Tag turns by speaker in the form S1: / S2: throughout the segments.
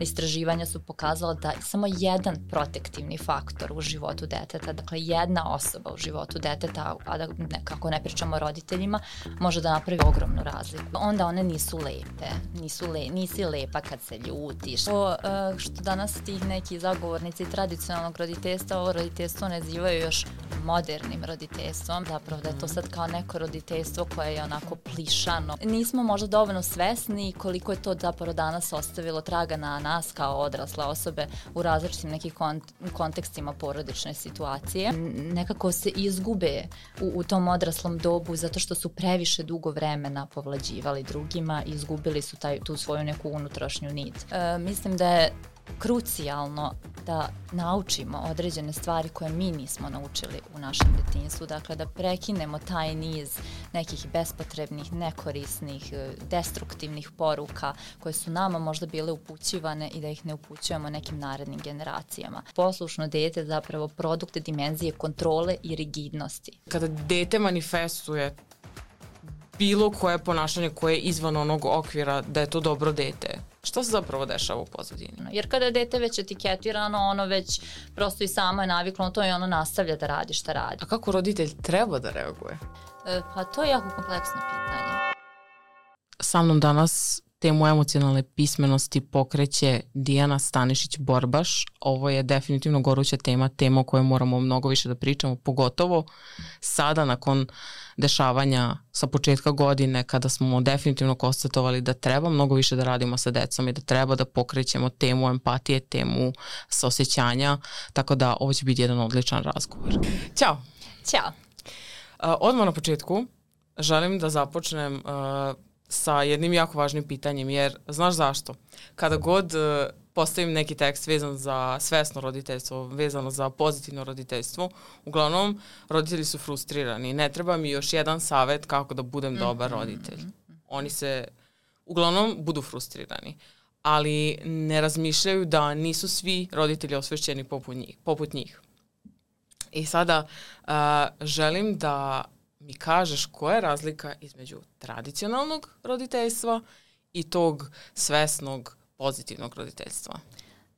S1: istraživanja su pokazala da samo jedan protektivni faktor u životu deteta, dakle jedna osoba u životu deteta, a da nekako ne pričamo o roditeljima, može da napravi ogromnu razliku. Onda one nisu lepe, nisu le, nisi lepa kad se ljutiš. To uh, što danas tih neki zagovornici tradicionalnog roditeljstva, ovo roditeljstvo nazivaju još modernim roditeljstvom, zapravo da je to sad kao neko roditeljstvo koje je onako plišano. Nismo možda dovoljno svesni koliko je to zapravo danas ostavilo traga na nas kao odrasle osobe u različitim nekih kont kontekstima porodične situacije. Nekako se izgube u, u tom odraslom dobu zato što su previše dugo vremena povlađivali drugima i izgubili su taj, tu svoju neku unutrašnju nit. E, mislim da je krucijalno da naučimo određene stvari koje mi nismo naučili u našem detinjstvu, dakle da prekinemo taj niz nekih bespotrebnih, nekorisnih, e, destruktivnih poruka koje su nama možda bile upućivane i da ih ne upućujemo nekim narednim generacijama. Poslušno dete je zapravo produkt dimenzije kontrole i rigidnosti.
S2: Kada dete manifestuje bilo koje ponašanje koje je izvan onog okvira da je to dobro dete, Šta se zapravo dešava u pozadini?
S1: Jer kada je dete već etiketirano, ono već prosto i samo je naviklo na to i ono nastavlja da radi šta radi.
S2: A kako roditelj treba da reaguje?
S1: E, pa to je jako kompleksno pitanje.
S2: Sa mnom danas temu emocionalne pismenosti pokreće Dijana Stanišić-Borbaš. Ovo je definitivno goruća tema, tema o kojoj moramo mnogo više da pričamo, pogotovo sada nakon dešavanja sa početka godine kada smo definitivno konstatovali da treba mnogo više da radimo sa decom i da treba da pokrećemo temu empatije, temu saosećanja, tako da ovo će biti jedan odličan razgovor. Ćao!
S1: Ćao!
S2: Odmah na početku želim da započnem uh, sa jednim jako važnim pitanjem, jer znaš zašto? Kada god uh, postavim neki tekst vezan za svesno roditeljstvo, vezano za pozitivno roditeljstvo, uglavnom roditelji su frustrirani. Ne treba mi još jedan savet kako da budem mm -hmm. dobar roditelj. Oni se uglavnom budu frustrirani ali ne razmišljaju da nisu svi roditelji osvešćeni poput njih. Poput njih. I sada uh, želim da mi kažeš koja je razlika između tradicionalnog roditeljstva i tog svesnog pozitivnog roditeljstva.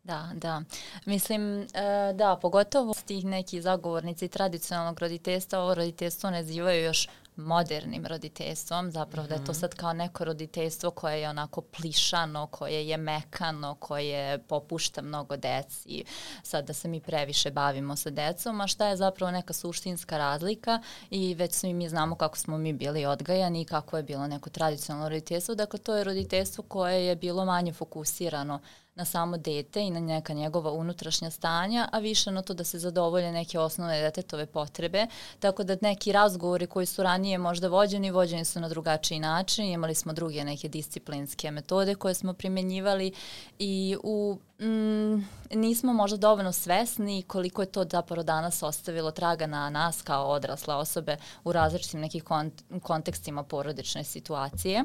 S1: Da, da. Mislim, e, da, pogotovo tih neki zagovornici tradicionalnog roditeljstva, ovo roditeljstvo nazivaju još modernim roditeljstvom, zapravo mm -hmm. da je to mhm. sad kao neko roditeljstvo koje je onako plišano, koje je mekano, koje popušta mnogo deci, sad da se mi previše bavimo sa decom, a šta je zapravo neka suštinska razlika i već svi mi znamo kako smo mi bili odgajani i kako je bilo neko tradicionalno roditeljstvo, dakle to je roditeljstvo koje je bilo manje fokusirano na samo dete i na neka njegova unutrašnja stanja, a više na to da se zadovolje neke osnovne detetove potrebe, tako da neki razgovori koji su ranije možda vođeni, vođeni su na drugačiji način, imali smo druge neke disciplinske metode koje smo primenjivali i u mm, nismo možda dovoljno svesni koliko je to zapravo danas ostavilo traga na nas kao odrasle osobe u različitim nekih kont kontekstima porodične situacije.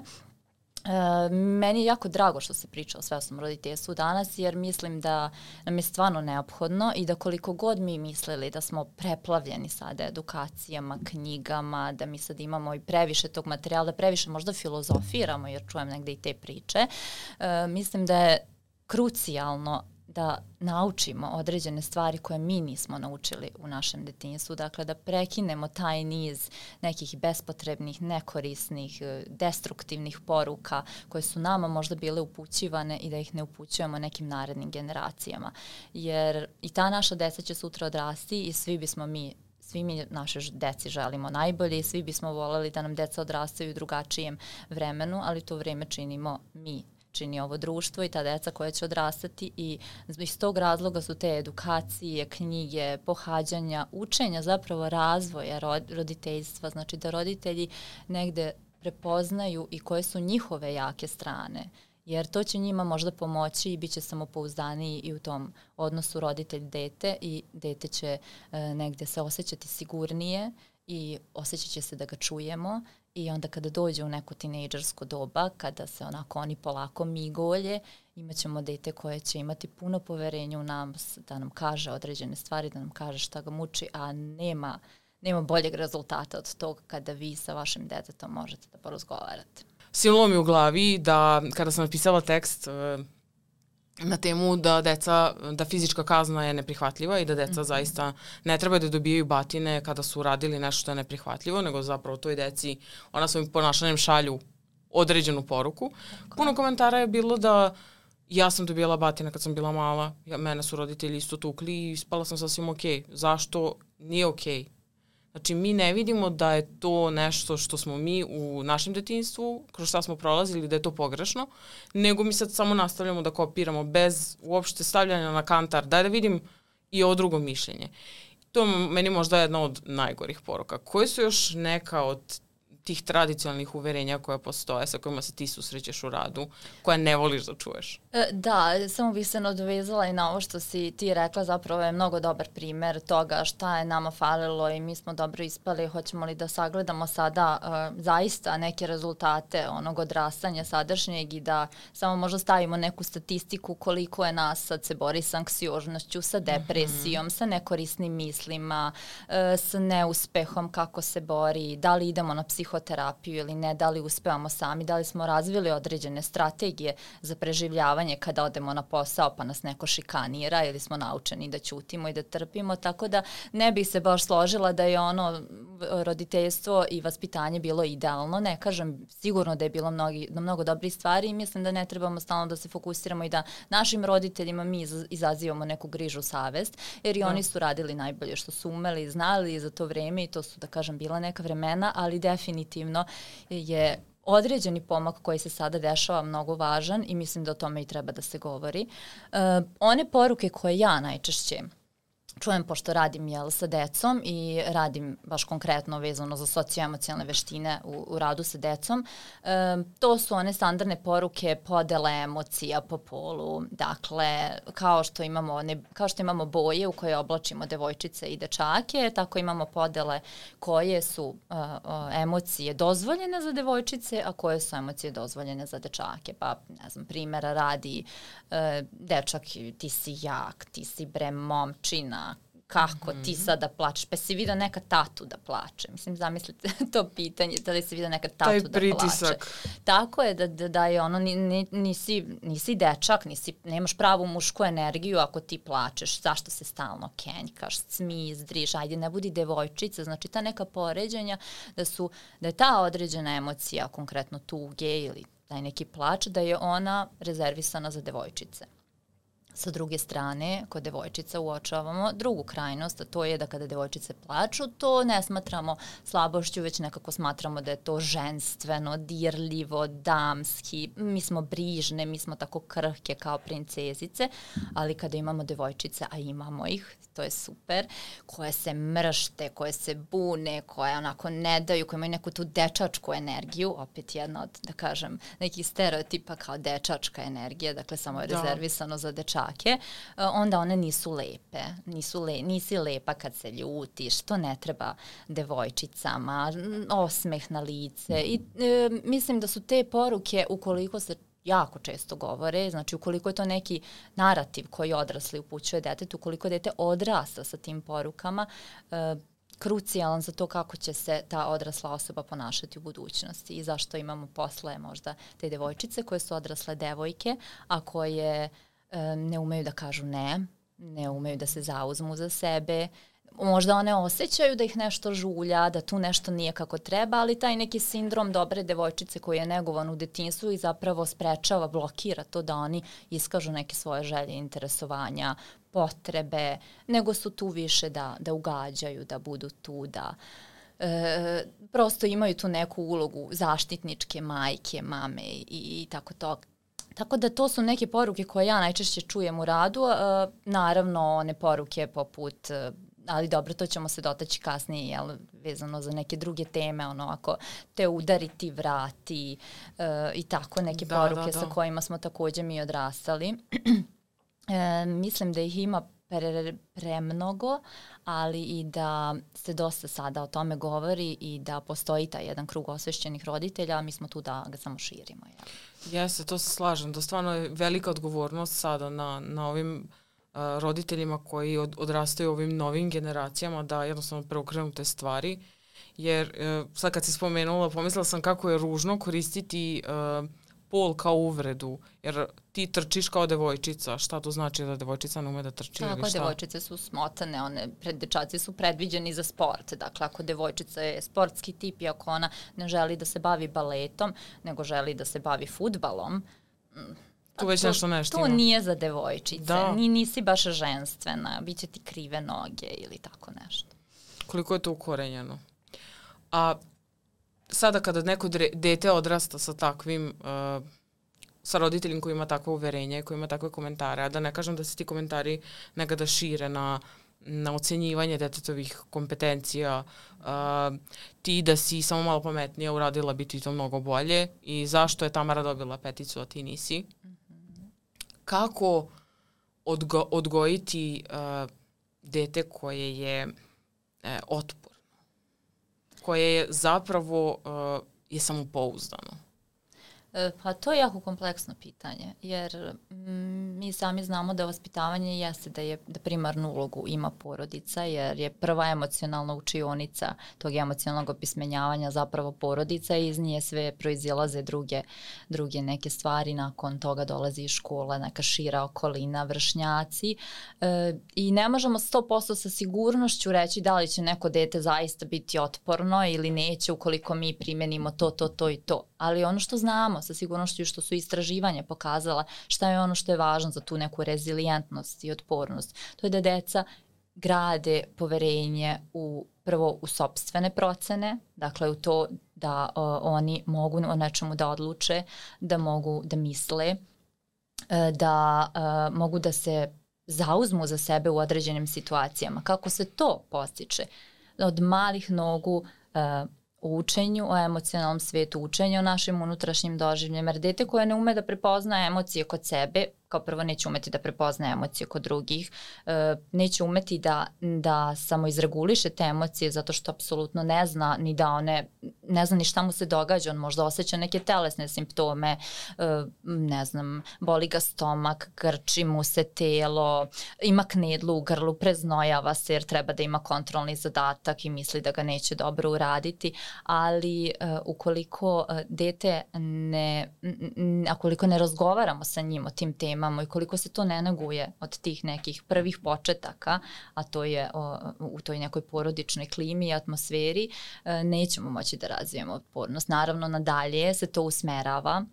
S1: E, meni je jako drago što se priča o svesnom roditeljstvu danas jer mislim da nam je stvarno neophodno i da koliko god mi mislili da smo preplavljeni sada edukacijama, knjigama, da mi sad imamo i previše tog materijala, da previše možda filozofiramo jer čujem negde i te priče, e, mislim da je krucijalno da naučimo određene stvari koje mi nismo naučili u našem detinjstvu, dakle da prekinemo taj niz nekih bespotrebnih, nekorisnih, e, destruktivnih poruka koje su nama možda bile upućivane i da ih ne upućujemo nekim narednim generacijama. Jer i ta naša deca će sutra odrasti i svi bismo mi svi mi naše deci želimo najbolje i svi bismo voleli da nam deca odrastaju u drugačijem vremenu, ali to vreme činimo mi čini ovo društvo i ta deca koja će odrastati i iz tog razloga su te edukacije, knjige, pohađanja, učenja zapravo razvoja roditeljstva, znači da roditelji negde prepoznaju i koje su njihove jake strane jer to će njima možda pomoći i bit će samopouzdaniji i u tom odnosu roditelj-dete i dete će e, negde se osjećati sigurnije i osjećat će se da ga čujemo I onda kada dođe u neko tinejdžersko doba, kada se onako oni polako migolje, imaćemo dete koje će imati puno poverenja u nas, da nam kaže određene stvari, da nam kaže šta ga muči, a nema, nema boljeg rezultata od toga kada vi sa vašim detetom možete da porazgovarate.
S2: Sililo mi u glavi da kada sam napisala tekst, na temu da deca, da fizička kazna je neprihvatljiva i da deca mm -hmm. zaista ne treba da dobijaju batine kada su radili nešto što je neprihvatljivo, nego zapravo toj deci ona svojim ponašanjem šalju određenu poruku. Okay. Puno komentara je bilo da ja sam dobijala batine kad sam bila mala, ja, mene su roditelji isto tukli i spala sam sasvim okej. Okay. Zašto? Nije okej. Okay. Znači, mi ne vidimo da je to nešto što smo mi u našem detinstvu, kroz šta smo prolazili, da je to pogrešno, nego mi sad samo nastavljamo da kopiramo bez uopšte stavljanja na kantar. Daj da vidim i ovo drugo mišljenje. To je meni možda jedna od najgorih poruka. Koje su još neka od tih tradicionalnih uverenja koja postoje, sa kojima se ti susrećeš u radu, koja ne voliš da čuješ?
S1: E, da, samo bih se nadovezala i na ovo što si ti rekla, zapravo je mnogo dobar primer toga šta je nama falilo i mi smo dobro ispali, hoćemo li da sagledamo sada uh, zaista neke rezultate onog odrastanja sadašnjeg i da samo možda stavimo neku statistiku koliko je nas sad se bori sa anksiožnošću, sa mhm. depresijom, mm -hmm. sa nekorisnim mislima, uh, sa neuspehom, kako se bori, da li idemo na psiho psihoterapiju ili ne, da li uspevamo sami, da li smo razvili određene strategije za preživljavanje kada odemo na posao pa nas neko šikanira ili smo naučeni da ćutimo i da trpimo, tako da ne bih se baš složila da je ono roditeljstvo i vaspitanje bilo idealno, ne kažem sigurno da je bilo mnogi, mnogo dobrih stvari i mislim da ne trebamo stalno da se fokusiramo i da našim roditeljima mi izazivamo neku grižu savest, jer i da. oni su radili najbolje što su umeli, znali za to vreme i to su da kažem bila neka vremena, ali definitivno definitivno je određeni pomak koji se sada dešava mnogo važan i mislim da o tome i treba da se govori. Uh, one poruke koje ja najčešće čujem pošto radim jel, sa decom i radim baš konkretno vezano za socioemocionalne veštine u, u radu sa decom. E, to su one standardne poruke podele emocija po polu. Dakle, kao što imamo, ne, kao što imamo boje u koje oblačimo devojčice i dečake, tako imamo podele koje su uh, emocije dozvoljene za devojčice, a koje su emocije dozvoljene za dečake. Pa, ne znam, primjera radi uh, dečak, ti si jak, ti si bre momčina, kako ti mhm. sad da plačeš, pa si vidio neka tatu da plače. Mislim, zamislite to pitanje, da li si vidio neka tatu Taj da pritisak. plače. Tako je da, da, da je ono, ni, nisi, nisi dečak, nisi, nemaš pravu mušku energiju ako ti plačeš. Zašto se stalno kenjkaš, smizdriš, ajde ne budi devojčica. Znači ta neka poređenja da su, da je ta određena emocija, konkretno tuge ili taj neki plač, da je ona rezervisana za devojčice. Sa druge strane, kod devojčica uočavamo drugu krajnost, a to je da kada devojčice plaču, to ne smatramo slabošću, već nekako smatramo da je to ženstveno, dirljivo, damski, mi smo brižne, mi smo tako krhke kao princezice, ali kada imamo devojčice, a imamo ih, to je super, koje se mršte, koje se bune, koje onako ne daju, koje imaju neku tu dečačku energiju, opet jedna od, da kažem, nekih stereotipa kao dečačka energija, dakle samo je da. rezervisano za dečake, e, onda one nisu lepe, nisu le, nisi lepa kad se ljutiš, to ne treba devojčicama, osmeh na lice. I e, mislim da su te poruke ukoliko se jako često govore, znači ukoliko je to neki narativ koji odrasli upućuje detetu, ukoliko dete odrasta sa tim porukama, e, krucijalan za to kako će se ta odrasla osoba ponašati u budućnosti i zašto imamo posle možda te devojčice koje su odrasle devojke, a koje e, ne umeju da kažu ne, ne umeju da se zauzmu za sebe, možda one osjećaju da ih nešto žulja, da tu nešto nije kako treba, ali taj neki sindrom dobre devojčice koji je negovan u detinstvu i zapravo sprečava, blokira to da oni iskažu neke svoje želje, interesovanja, potrebe, nego su tu više da, da ugađaju, da budu tu, da e, prosto imaju tu neku ulogu zaštitničke majke, mame i, i tako to. Tako da to su neke poruke koje ja najčešće čujem u radu, e, naravno one poruke poput ali dobro, to ćemo se dotaći kasnije, jel, vezano za neke druge teme, ono, ako te udariti, vrati uh, i tako neke da, poruke da, da. sa kojima smo takođe mi odrastali. e, mislim da ih ima pre, premnogo, ali i da se dosta sada o tome govori i da postoji taj jedan krug osvešćenih roditelja, a mi smo tu da ga samo širimo. Jel?
S2: Jeste, to se slažem, da stvarno je velika odgovornost sada na, na ovim roditeljima koji od, odrastaju ovim novim generacijama da jednostavno preokrenu te stvari. Jer e, sad kad si spomenula, pomislila sam kako je ružno koristiti e, pol kao uvredu, jer ti trčiš kao devojčica, šta to znači da devojčica ne ume da trči
S1: Tako,
S2: ili šta?
S1: devojčice su smotane, one pred dečaci su predviđeni za sport. Dakle, ako devojčica je sportski tip i ako ona ne želi da se bavi baletom, nego želi da se bavi futbalom,
S2: mm, tu već nešto nešto
S1: To nije za devojčice, da. Ni, nisi baš ženstvena, bit će ti krive noge ili tako nešto.
S2: Koliko je to ukorenjeno? A sada kada neko dete odrasta sa takvim uh, sa roditeljem koji ima takvo uverenje, koji ima takve komentare, a da ne kažem da se ti komentari nekada šire na na ocenjivanje detetovih kompetencija, uh, ti da si samo malo pametnija uradila bi ti to mnogo bolje i zašto je Tamara dobila peticu, a ti nisi. Kako odgo odgojiti uh, dete koje je uh, otporno, koje je zapravo uh, je samopouzdano?
S1: E, pa to je jako kompleksno pitanje, jer mm, mi sami znamo da vaspitavanje jeste da je da primarnu ulogu ima porodica, jer je prva emocionalna učionica tog emocionalnog opismenjavanja zapravo porodica i iz nje sve proizilaze druge, druge neke stvari, nakon toga dolazi i škola, neka šira okolina, vršnjaci. E, i ne možemo 100% sa sigurnošću reći da li će neko dete zaista biti otporno ili neće ukoliko mi primenimo to, to, to i to, ali ono što znamo sa sigurnošću što su istraživanja pokazala šta je ono što je važno za tu neku rezilijentnost i otpornost. To je da deca grade poverenje u prvo u sobstvene procene, dakle u to da o, oni mogu o nečemu da odluče, da mogu da misle, e, da o, e, mogu da se zauzmu za sebe u određenim situacijama. Kako se to postiče? Od malih nogu e, o učenju, o emocionalnom svetu, učenju o našim unutrašnjim doživljama, jer dete koje ne ume da prepozna emocije kod sebe, kao prvo neće umeti da prepozna emocije kod drugih, e, neće umeti da, da samo izreguliše te emocije zato što apsolutno ne zna ni da one, ne zna ni šta mu se događa, on možda osjeća neke telesne simptome, e, ne znam, boli ga stomak, grči mu se telo, ima knedlu u grlu, preznojava se jer treba da ima kontrolni zadatak i misli da ga neće dobro uraditi, ali uh, ukoliko dete ne, ukoliko ne razgovaramo sa njim o tim temama, imamo i koliko se to ne neguje od tih nekih prvih početaka, a to je o, u toj nekoj porodičnoj klimi i atmosferi, e, nećemo moći da razvijemo otpornost. Naravno, nadalje se to usmerava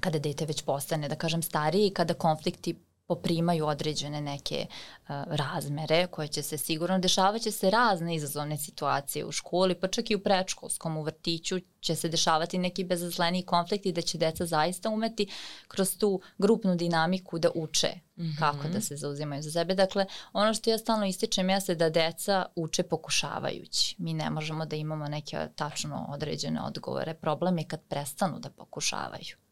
S1: kada dete već postane, da kažem, stariji, kada konflikti poprimaju određene neke uh, razmere koje će se sigurno dešavaće se razne izazovne situacije u školi, pa čak i u predškolskom, u vrtiću će se dešavati neki bezazleni konflikti da će deca zaista umeti kroz tu grupnu dinamiku da uče mm -hmm. kako da se zauzimaju za sebe. Dakle, ono što ja stalno ističem jeste da deca uče pokušavajući. Mi ne možemo da imamo neke tačno određene odgovore. Problem je kad prestanu da pokušavaju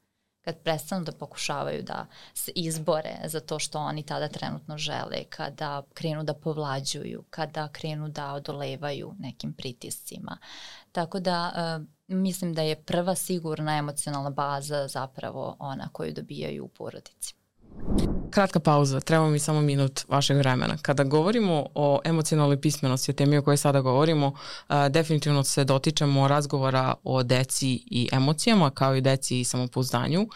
S1: kad prestanu da pokušavaju da se izbore za to što oni tada trenutno žele, kada krenu da povlađuju, kada krenu da odolevaju nekim pritiscima. Tako da uh, mislim da je prva sigurna emocionalna baza zapravo ona koju dobijaju u porodici.
S2: Kratka pauza, treba mi samo minut vašeg vremena. Kada govorimo o emocionalnoj pismenosti, o temi o kojoj sada govorimo, uh, definitivno se dotičemo razgovora o deci i emocijama, kao i deci i samopouzdanju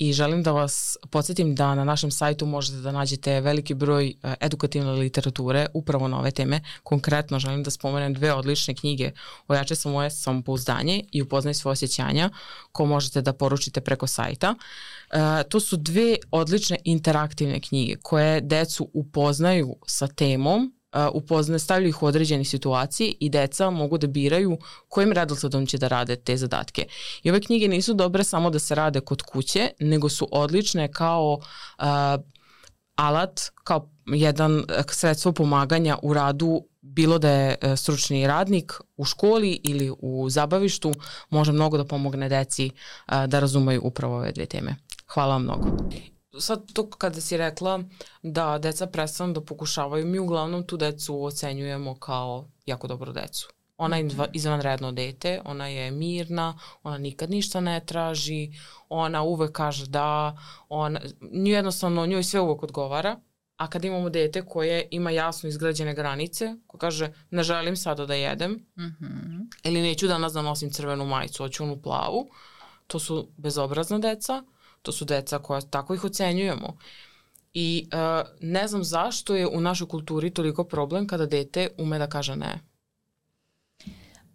S2: i želim da vas podsjetim da na našem sajtu možete da nađete veliki broj uh, edukativne literature upravo na ove teme. Konkretno želim da spomenem dve odlične knjige Ojače sam moje samopouzdanje i Upoznaj svoje osjećanja ko možete da poručite preko sajta. Uh, to su dve odlične interaktivne knjige koje decu upoznaju sa temom upozna, stavljaju ih u određene situacije i deca mogu da biraju kojim redosledom će da rade te zadatke. I ove knjige nisu dobre samo da se rade kod kuće, nego su odlične kao uh, alat, kao jedan sredstvo pomaganja u radu bilo da je stručni radnik u školi ili u zabavištu, može mnogo da pomogne deci da razumeju upravo ove dve teme. Hvala vam mnogo sad to kada si rekla da deca prestanu da pokušavaju, mi uglavnom tu decu ocenjujemo kao jako dobro decu. Ona je mhm. izvanredno dete, ona je mirna, ona nikad ništa ne traži, ona uvek kaže da, ona, jednostavno njoj sve uvek odgovara, a kad imamo dete koje ima jasno izgrađene granice, ko kaže ne želim sada da jedem, mm -hmm. ili neću danas da nosim crvenu majicu, hoću onu plavu, to su bezobrazna deca, to su deca koja tako ih ocenjujemo. I uh, ne znam zašto je u našoj kulturi toliko problem kada dete ume da kaže ne.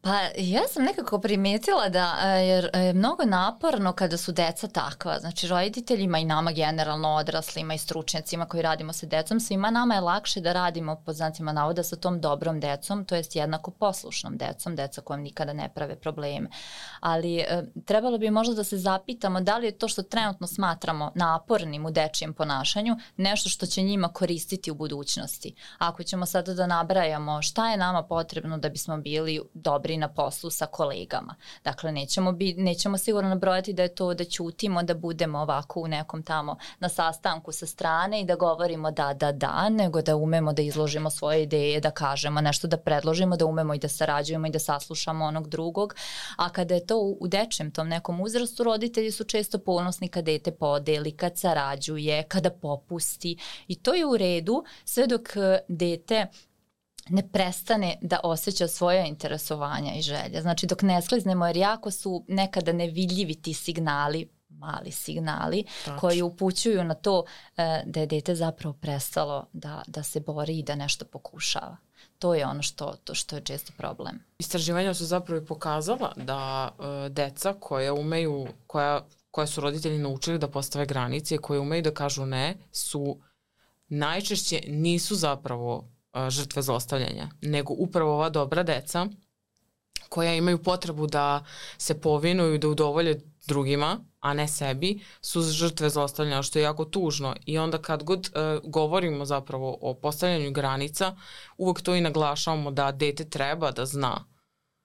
S1: Pa ja sam nekako primetila da e, jer je mnogo naporno kada su deca takva. Znači roditeljima i nama generalno odraslima i stručnjacima koji radimo sa decom, svima nama je lakše da radimo po znacima navoda sa tom dobrom decom, to jest jednako poslušnom decom, deca kojom nikada ne prave probleme. Ali e, trebalo bi možda da se zapitamo da li je to što trenutno smatramo napornim u dečijem ponašanju nešto što će njima koristiti u budućnosti. Ako ćemo sada da nabrajamo šta je nama potrebno da bismo bili dobri na poslu sa kolegama. Dakle, nećemo, bi, nećemo sigurno nabrojati da je to da ćutimo, da budemo ovako u nekom tamo na sastanku sa strane i da govorimo da, da, da, nego da umemo da izložimo svoje ideje, da kažemo nešto, da predložimo, da umemo i da sarađujemo i da saslušamo onog drugog. A kada je to u, u dečem tom nekom uzrastu, roditelji su često ponosni kad dete podeli, kad sarađuje, kada popusti i to je u redu sve dok dete ne prestane da osjeća svoje interesovanja i želje. Znači dok ne skliznemo, jer jako su nekada nevidljivi ti signali, mali signali Tačno. koji upućuju na to e, da je dete zapravo prestalo da, da se bori i da nešto pokušava. To je ono što, to što je često problem.
S2: Istraživanja su zapravo pokazala da e, deca koja umeju, koja, koja su roditelji naučili da postave granice, koje umeju da kažu ne, su najčešće nisu zapravo žrtve zlostavljanja, nego upravo ova dobra deca koja imaju potrebu da se povinuju, da udovolje drugima, a ne sebi, su žrtve zlostavljanja, što je jako tužno. I onda kad god uh, govorimo zapravo o postavljanju granica, uvek to i naglašavamo da dete treba da zna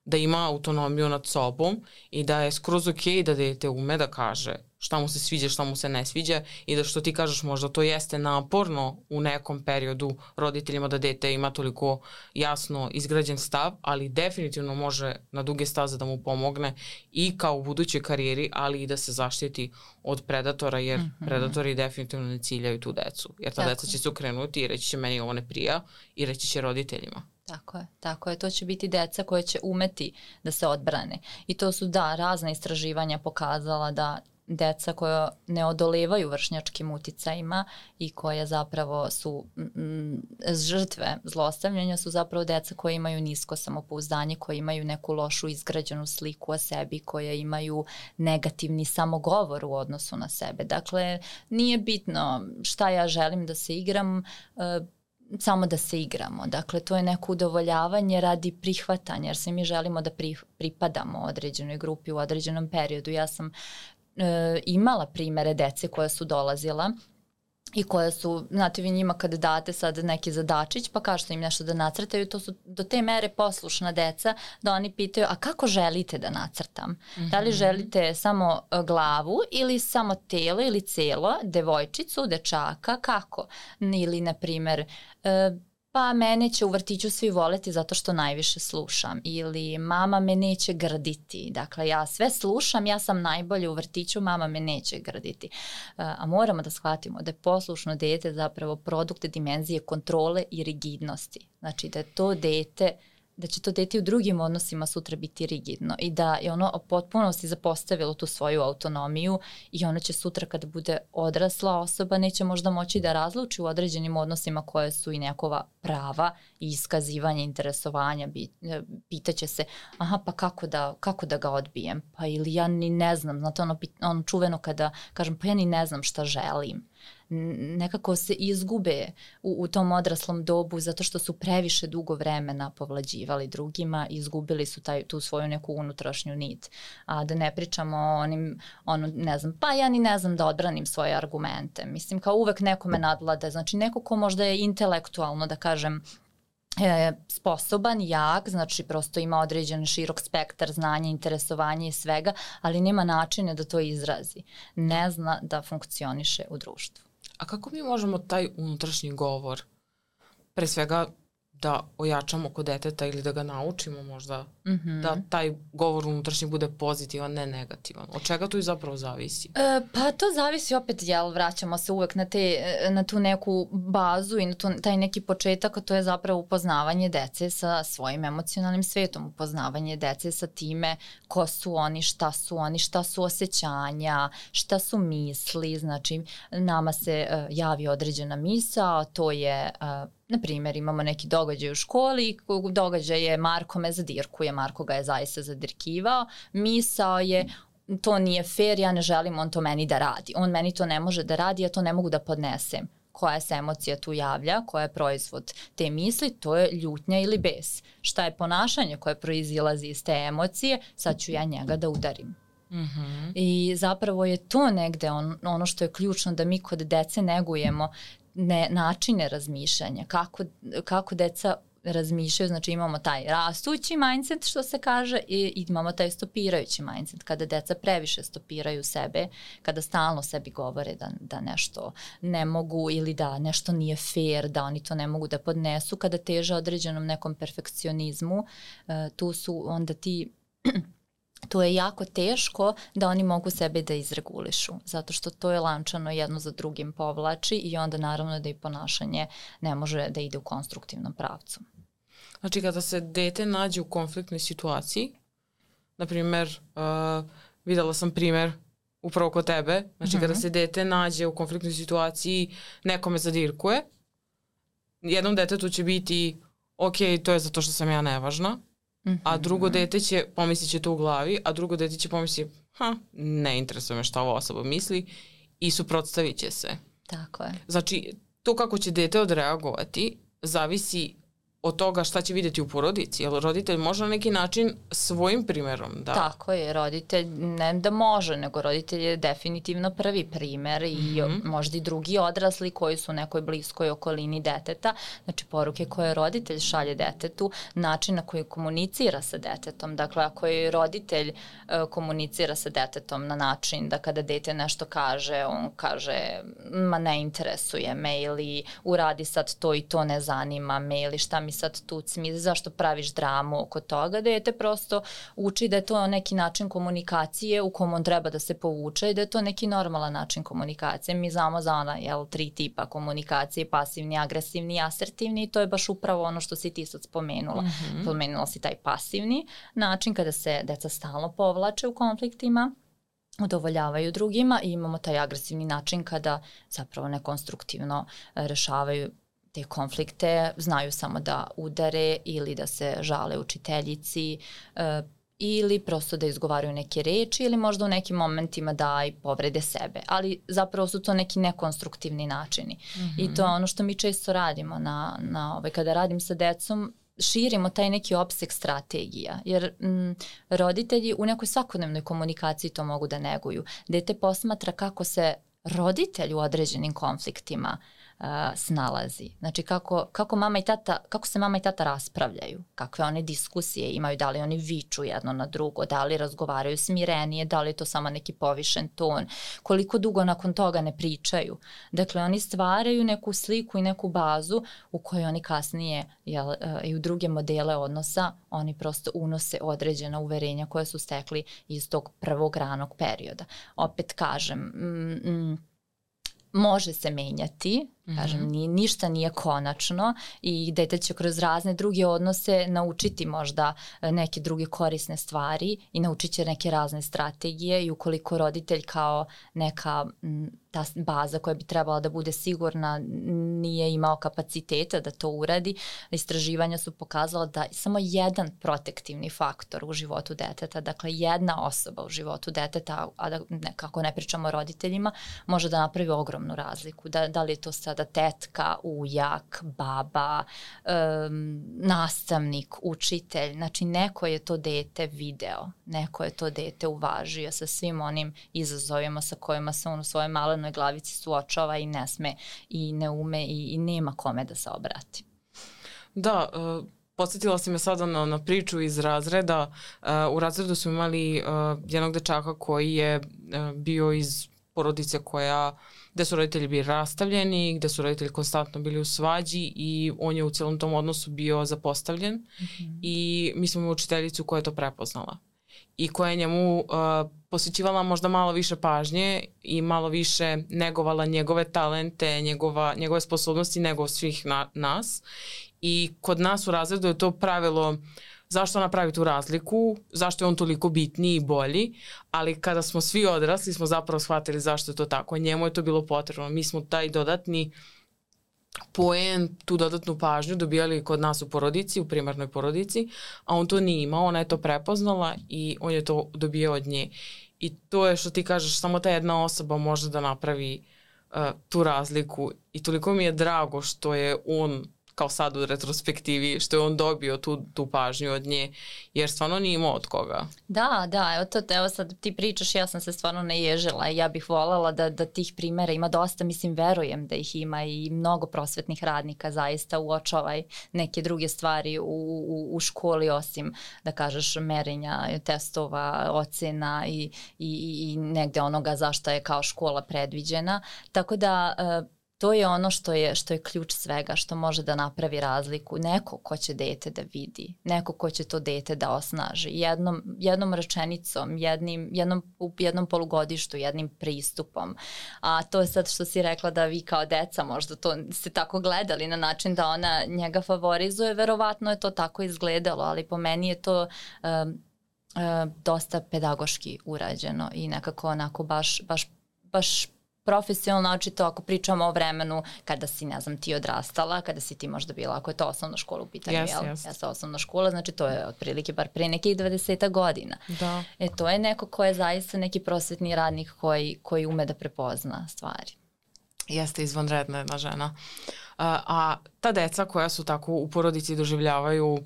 S2: da ima autonomiju nad sobom i da je skroz ok da dete ume da kaže šta mu se sviđa, šta mu se ne sviđa i da što ti kažeš možda to jeste naporno u nekom periodu roditeljima da dete ima toliko jasno izgrađen stav, ali definitivno može na duge staze da mu pomogne i kao u budućoj karijeri, ali i da se zaštiti od predatora, jer mm -hmm. predatori definitivno ne ciljaju tu decu. Jer ta Tako. deca će se ukrenuti i reći će meni ovo ne prija i reći će roditeljima.
S1: Tako je, tako je. To će biti deca koje će umeti da se odbrane. I to su, da, razne istraživanja pokazala da deca koja ne odolevaju vršnjačkim uticajima i koja zapravo su mm, žrtve zlostavljanja su zapravo deca koje imaju nisko samopouzdanje, koje imaju neku lošu izgrađenu sliku o sebi, koje imaju negativni samogovor u odnosu na sebe. Dakle, nije bitno šta ja želim da se igram, e, samo da se igramo. Dakle, to je neko udovoljavanje radi prihvatanja, jer se mi želimo da pri, pripadamo određenoj grupi u određenom periodu. Ja sam e, imala primere dece koja su dolazila i koje su, znate vi njima kad date sad neki zadačić pa kažete im nešto da nacrtaju, to su do te mere poslušna deca da oni pitaju a kako želite da nacrtam? Mm -hmm. Da li mhm. želite samo e, glavu ili samo telo ili celo, devojčicu, dečaka, kako? Ili na primer e, pa mene će u vrtiću svi voleti zato što najviše slušam ili mama me neće grditi. Dakle, ja sve slušam, ja sam najbolje u vrtiću, mama me neće grditi. E, a moramo da shvatimo da je poslušno dete zapravo produkt dimenzije kontrole i rigidnosti. Znači da je to dete da će to dete u drugim odnosima sutra biti rigidno i da je ono potpuno si zapostavilo tu svoju autonomiju i ono će sutra kada bude odrasla osoba neće možda moći da razluči u određenim odnosima koje su i nekova prava i iskazivanje interesovanja. E, pitaće se, aha pa kako da, kako da ga odbijem? Pa ili ja ni ne znam, znate ono, ono čuveno kada kažem pa ja ni ne znam šta želim nekako se izgube u, u tom odraslom dobu zato što su previše dugo vremena povlađivali drugima i izgubili su taj, tu svoju neku unutrašnju nit. A da ne pričamo o onim, ono, ne znam, pa ja ni ne znam da odbranim svoje argumente. Mislim, kao uvek nekome nadlade, znači neko ko možda je intelektualno, da kažem, e, sposoban, jak, znači prosto ima određen širok spektar znanja, interesovanja i svega, ali nema načina da to izrazi. Ne zna da funkcioniše u društvu.
S2: A kako mi možemo taj unutrašnji govor, pre svega da ojačamo kod deteta ili da ga naučimo možda
S1: Mm -hmm.
S2: da taj govor unutrašnji bude pozitivan, ne negativan. Od čega to i zapravo zavisi?
S1: E, pa to zavisi opet, jel, vraćamo se uvek na, te, na tu neku bazu i na tu, taj neki početak, a to je zapravo upoznavanje dece sa svojim emocionalnim svetom, upoznavanje dece sa time ko su oni, šta su oni, šta su osjećanja, šta su misli, znači nama se uh, javi određena misa, to je uh, na primjer, imamo neki događaj u školi, događaj je Marko me zadirkuje, Marko ga je zaista zadirkivao, misao je to nije fair, ja ne želim on to meni da radi. On meni to ne može da radi, ja to ne mogu da podnesem. Koja se emocija tu javlja, koja je proizvod te misli, to je ljutnja ili bes. Šta je ponašanje koje proizilazi iz te emocije, sad ću ja njega da udarim.
S2: Mm -hmm.
S1: I zapravo je to negde on, ono što je ključno da mi kod dece negujemo ne, načine razmišljanja, kako, kako deca razmišljaju, znači imamo taj rastući mindset što se kaže i imamo taj stopirajući mindset kada deca previše stopiraju sebe, kada stalno sebi govore da, da nešto ne mogu ili da nešto nije fair, da oni to ne mogu da podnesu, kada teže određenom nekom perfekcionizmu, uh, tu su onda ti to je jako teško da oni mogu sebe da izregulišu, zato što to je lančano jedno za drugim povlači i onda naravno da i ponašanje ne može da ide u konstruktivnom pravcu.
S2: Znači kada se dete nađe u konfliktnoj situaciji, na primer, uh, videla sam primer upravo kod tebe, znači mm -hmm. kada mhm. se dete nađe u konfliktnoj situaciji, nekome zadirkuje, jednom detetu će biti ok, to je zato što sam ja nevažna, Mm -hmm. A drugo dete će, pomislit će to u glavi, a drugo dete će pomisliti, ha, ne interesuje me šta ova osoba misli i suprotstavit će se.
S1: Tako je.
S2: Znači, to kako će dete odreagovati zavisi od toga šta će videti u porodici, jer roditelj može na neki način svojim primerom da...
S1: Tako je, roditelj ne da može, nego roditelj je definitivno prvi primer i mm -hmm. možda i drugi odrasli koji su u nekoj bliskoj okolini deteta, znači poruke koje roditelj šalje detetu, način na koji komunicira sa detetom, dakle ako je roditelj uh, komunicira sa detetom na način da kada dete nešto kaže, on kaže ma ne interesuje me ili uradi sad to i to ne zanima me ili šta mi mi sad tucmi, zašto praviš dramu oko toga, dete prosto uči da je to neki način komunikacije u kom on treba da se povuče i da je to neki normalan način komunikacije. Mi znamo za ona, jel, tri tipa komunikacije, pasivni, agresivni asertivni i to je baš upravo ono što si ti sad spomenula. Mm -hmm. Spomenula si taj pasivni način kada se deca stalno povlače u konfliktima, udovoljavaju drugima i imamo taj agresivni način kada zapravo nekonstruktivno rešavaju te konflikte, znaju samo da udare ili da se žale učiteljici e, ili prosto da izgovaraju neke reči ili možda u nekim momentima da i povrede sebe. Ali zapravo su to neki nekonstruktivni načini. Mm -hmm. I to je ono što mi često radimo na, na ovaj, kada radim sa decom, širimo taj neki opsek strategija, jer m, roditelji u nekoj svakodnevnoj komunikaciji to mogu da neguju. Dete posmatra kako se roditelj u određenim konfliktima uh, snalazi. Znači kako, kako, mama i tata, kako se mama i tata raspravljaju, kakve one diskusije imaju, da li oni viču jedno na drugo, da li razgovaraju smirenije, da li je to samo neki povišen ton, koliko dugo nakon toga ne pričaju. Dakle, oni stvaraju neku sliku i neku bazu u kojoj oni kasnije jel, i u druge modele odnosa oni prosto unose određena uverenja koje su stekli iz tog prvog ranog perioda. Opet kažem, mm, mm, može se menjati. Kažem, ni, ništa nije konačno i dete će kroz razne druge odnose naučiti možda e, neke druge korisne stvari i naučit će neke razne strategije i ukoliko roditelj kao neka ta baza koja bi trebala da bude sigurna nije imao kapaciteta da to uradi. Istraživanja su pokazala da samo jedan protektivni faktor u životu deteta, dakle jedna osoba u životu deteta, a da ne, kako ne pričamo o roditeljima, može da napravi ogromnu razliku. Da, da li je to sada tetka, ujak, baba, um, nastavnik, učitelj, znači neko je to dete video, neko je to dete uvažio sa svim onim izazovima sa kojima se on u svojoj maloj zelenoj glavici suočava i ne sme i ne ume i, i nema kome da se obrati.
S2: Da, uh, podsjetila si me sada na, na priču iz razreda. Uh, u razredu smo imali uh, jednog dečaka koji je uh, bio iz porodice koja, gde su roditelji bili rastavljeni, gde su roditelji konstantno bili u svađi i on je u celom tom odnosu bio zapostavljen mm -hmm. i mi smo imali učiteljicu koja je to prepoznala i koja je njemu uh, posjećivala možda malo više pažnje i malo više negovala njegove talente, njegova, njegove sposobnosti nego svih na, nas. I kod nas u razredu je to pravilo zašto ona pravi tu razliku, zašto je on toliko bitniji i bolji, ali kada smo svi odrasli smo zapravo shvatili zašto je to tako. Njemu je to bilo potrebno. Mi smo taj dodatni poen, tu dodatnu pažnju dobijali kod nas u porodici, u primarnoj porodici, a on to nije imao, ona je to prepoznala i on je to dobio od nje. I to je što ti kažeš, samo ta jedna osoba može da napravi uh, tu razliku i toliko mi je drago što je on kao sad u retrospektivi, što je on dobio tu, tu pažnju od nje, jer stvarno nije imao od koga.
S1: Da, da, evo, to, evo sad ti pričaš, ja sam se stvarno naježila i ja bih voljela da, da tih primera ima dosta, mislim, verujem da ih ima i mnogo prosvetnih radnika zaista uočavaj neke druge stvari u, u, u školi osim, da kažeš, merenja, testova, ocena i, i, i negde onoga zašto je kao škola predviđena. Tako da, uh, to je ono što je, što je ključ svega, što može da napravi razliku. Neko ko će dete da vidi, neko ko će to dete da osnaži. Jednom, jednom rečenicom, jednim, jednom, u jednom polugodištu, jednim pristupom. A to je sad što si rekla da vi kao deca možda to ste tako gledali na način da ona njega favorizuje, verovatno je to tako izgledalo, ali po meni je to um, dosta pedagoški urađeno i nekako onako baš, baš, baš profesionalno, očito ako pričamo o vremenu kada si, ne znam, ti odrastala, kada si ti možda bila, ako je to osnovna škola u pitanju, yes, jel? Yes. Jeste osnovna škola, znači to je otprilike bar pre nekih 20 godina.
S2: Da.
S1: E, to je neko ko je zaista neki prosvetni radnik koji, koji ume da prepozna stvari.
S2: Jeste izvanredna jedna žena. A, a ta deca koja su tako u porodici doživljavaju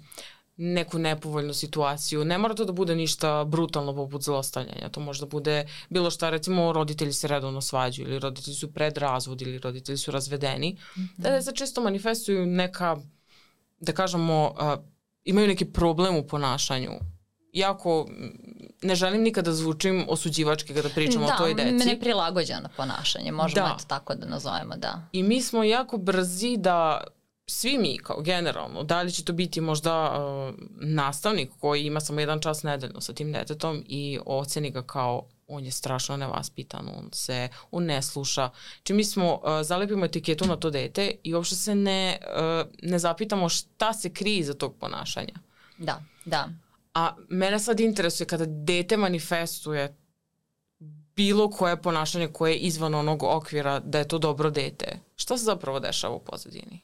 S2: neku nepovoljnu situaciju. Ne mora to da bude ništa brutalno poput zlostavljanja. To može da bude bilo šta, recimo roditelji se redovno svađaju ili roditelji su pred razvod ili roditelji su razvedeni. Mm -hmm. Da se često manifestuju neka, da kažemo, uh, imaju neki problem u ponašanju jako ne želim nikada da zvučim osuđivački kada pričamo
S1: da,
S2: o toj deci.
S1: Da, neprilagođeno ponašanje, možemo da. eto tako da nazovemo, da.
S2: I mi smo jako brzi da svi mi kao generalno, da li će to biti možda uh, nastavnik koji ima samo jedan čas nedeljno sa tim detetom i oceni ga kao on je strašno nevaspitan, on se, on ne sluša. Či mi smo, uh, zalepimo etiketu na to dete i uopšte se ne, uh, ne zapitamo šta se krije za tog ponašanja.
S1: Da, da.
S2: A mene sad interesuje kada dete manifestuje bilo koje ponašanje koje je izvan onog okvira da je to dobro dete. Šta se zapravo dešava u pozadini?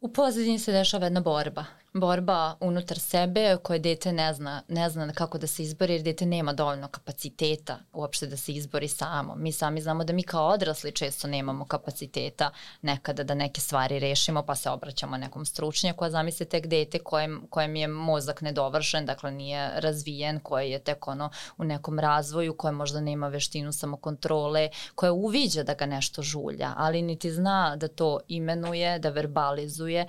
S1: U pozadini se dešava jedna borba borba unutar sebe koje dete ne zna, ne zna kako da se izbori jer dete nema dovoljno kapaciteta uopšte da se izbori samo. Mi sami znamo da mi kao odrasli često nemamo kapaciteta nekada da neke stvari rešimo pa se obraćamo nekom stručnjaku, a zamislite tek dete kojem, kojem je mozak nedovršen, dakle nije razvijen, koje je tek ono u nekom razvoju, koje možda nema veštinu samokontrole, koje uviđa da ga nešto žulja, ali niti zna da to imenuje, da verbalizuje,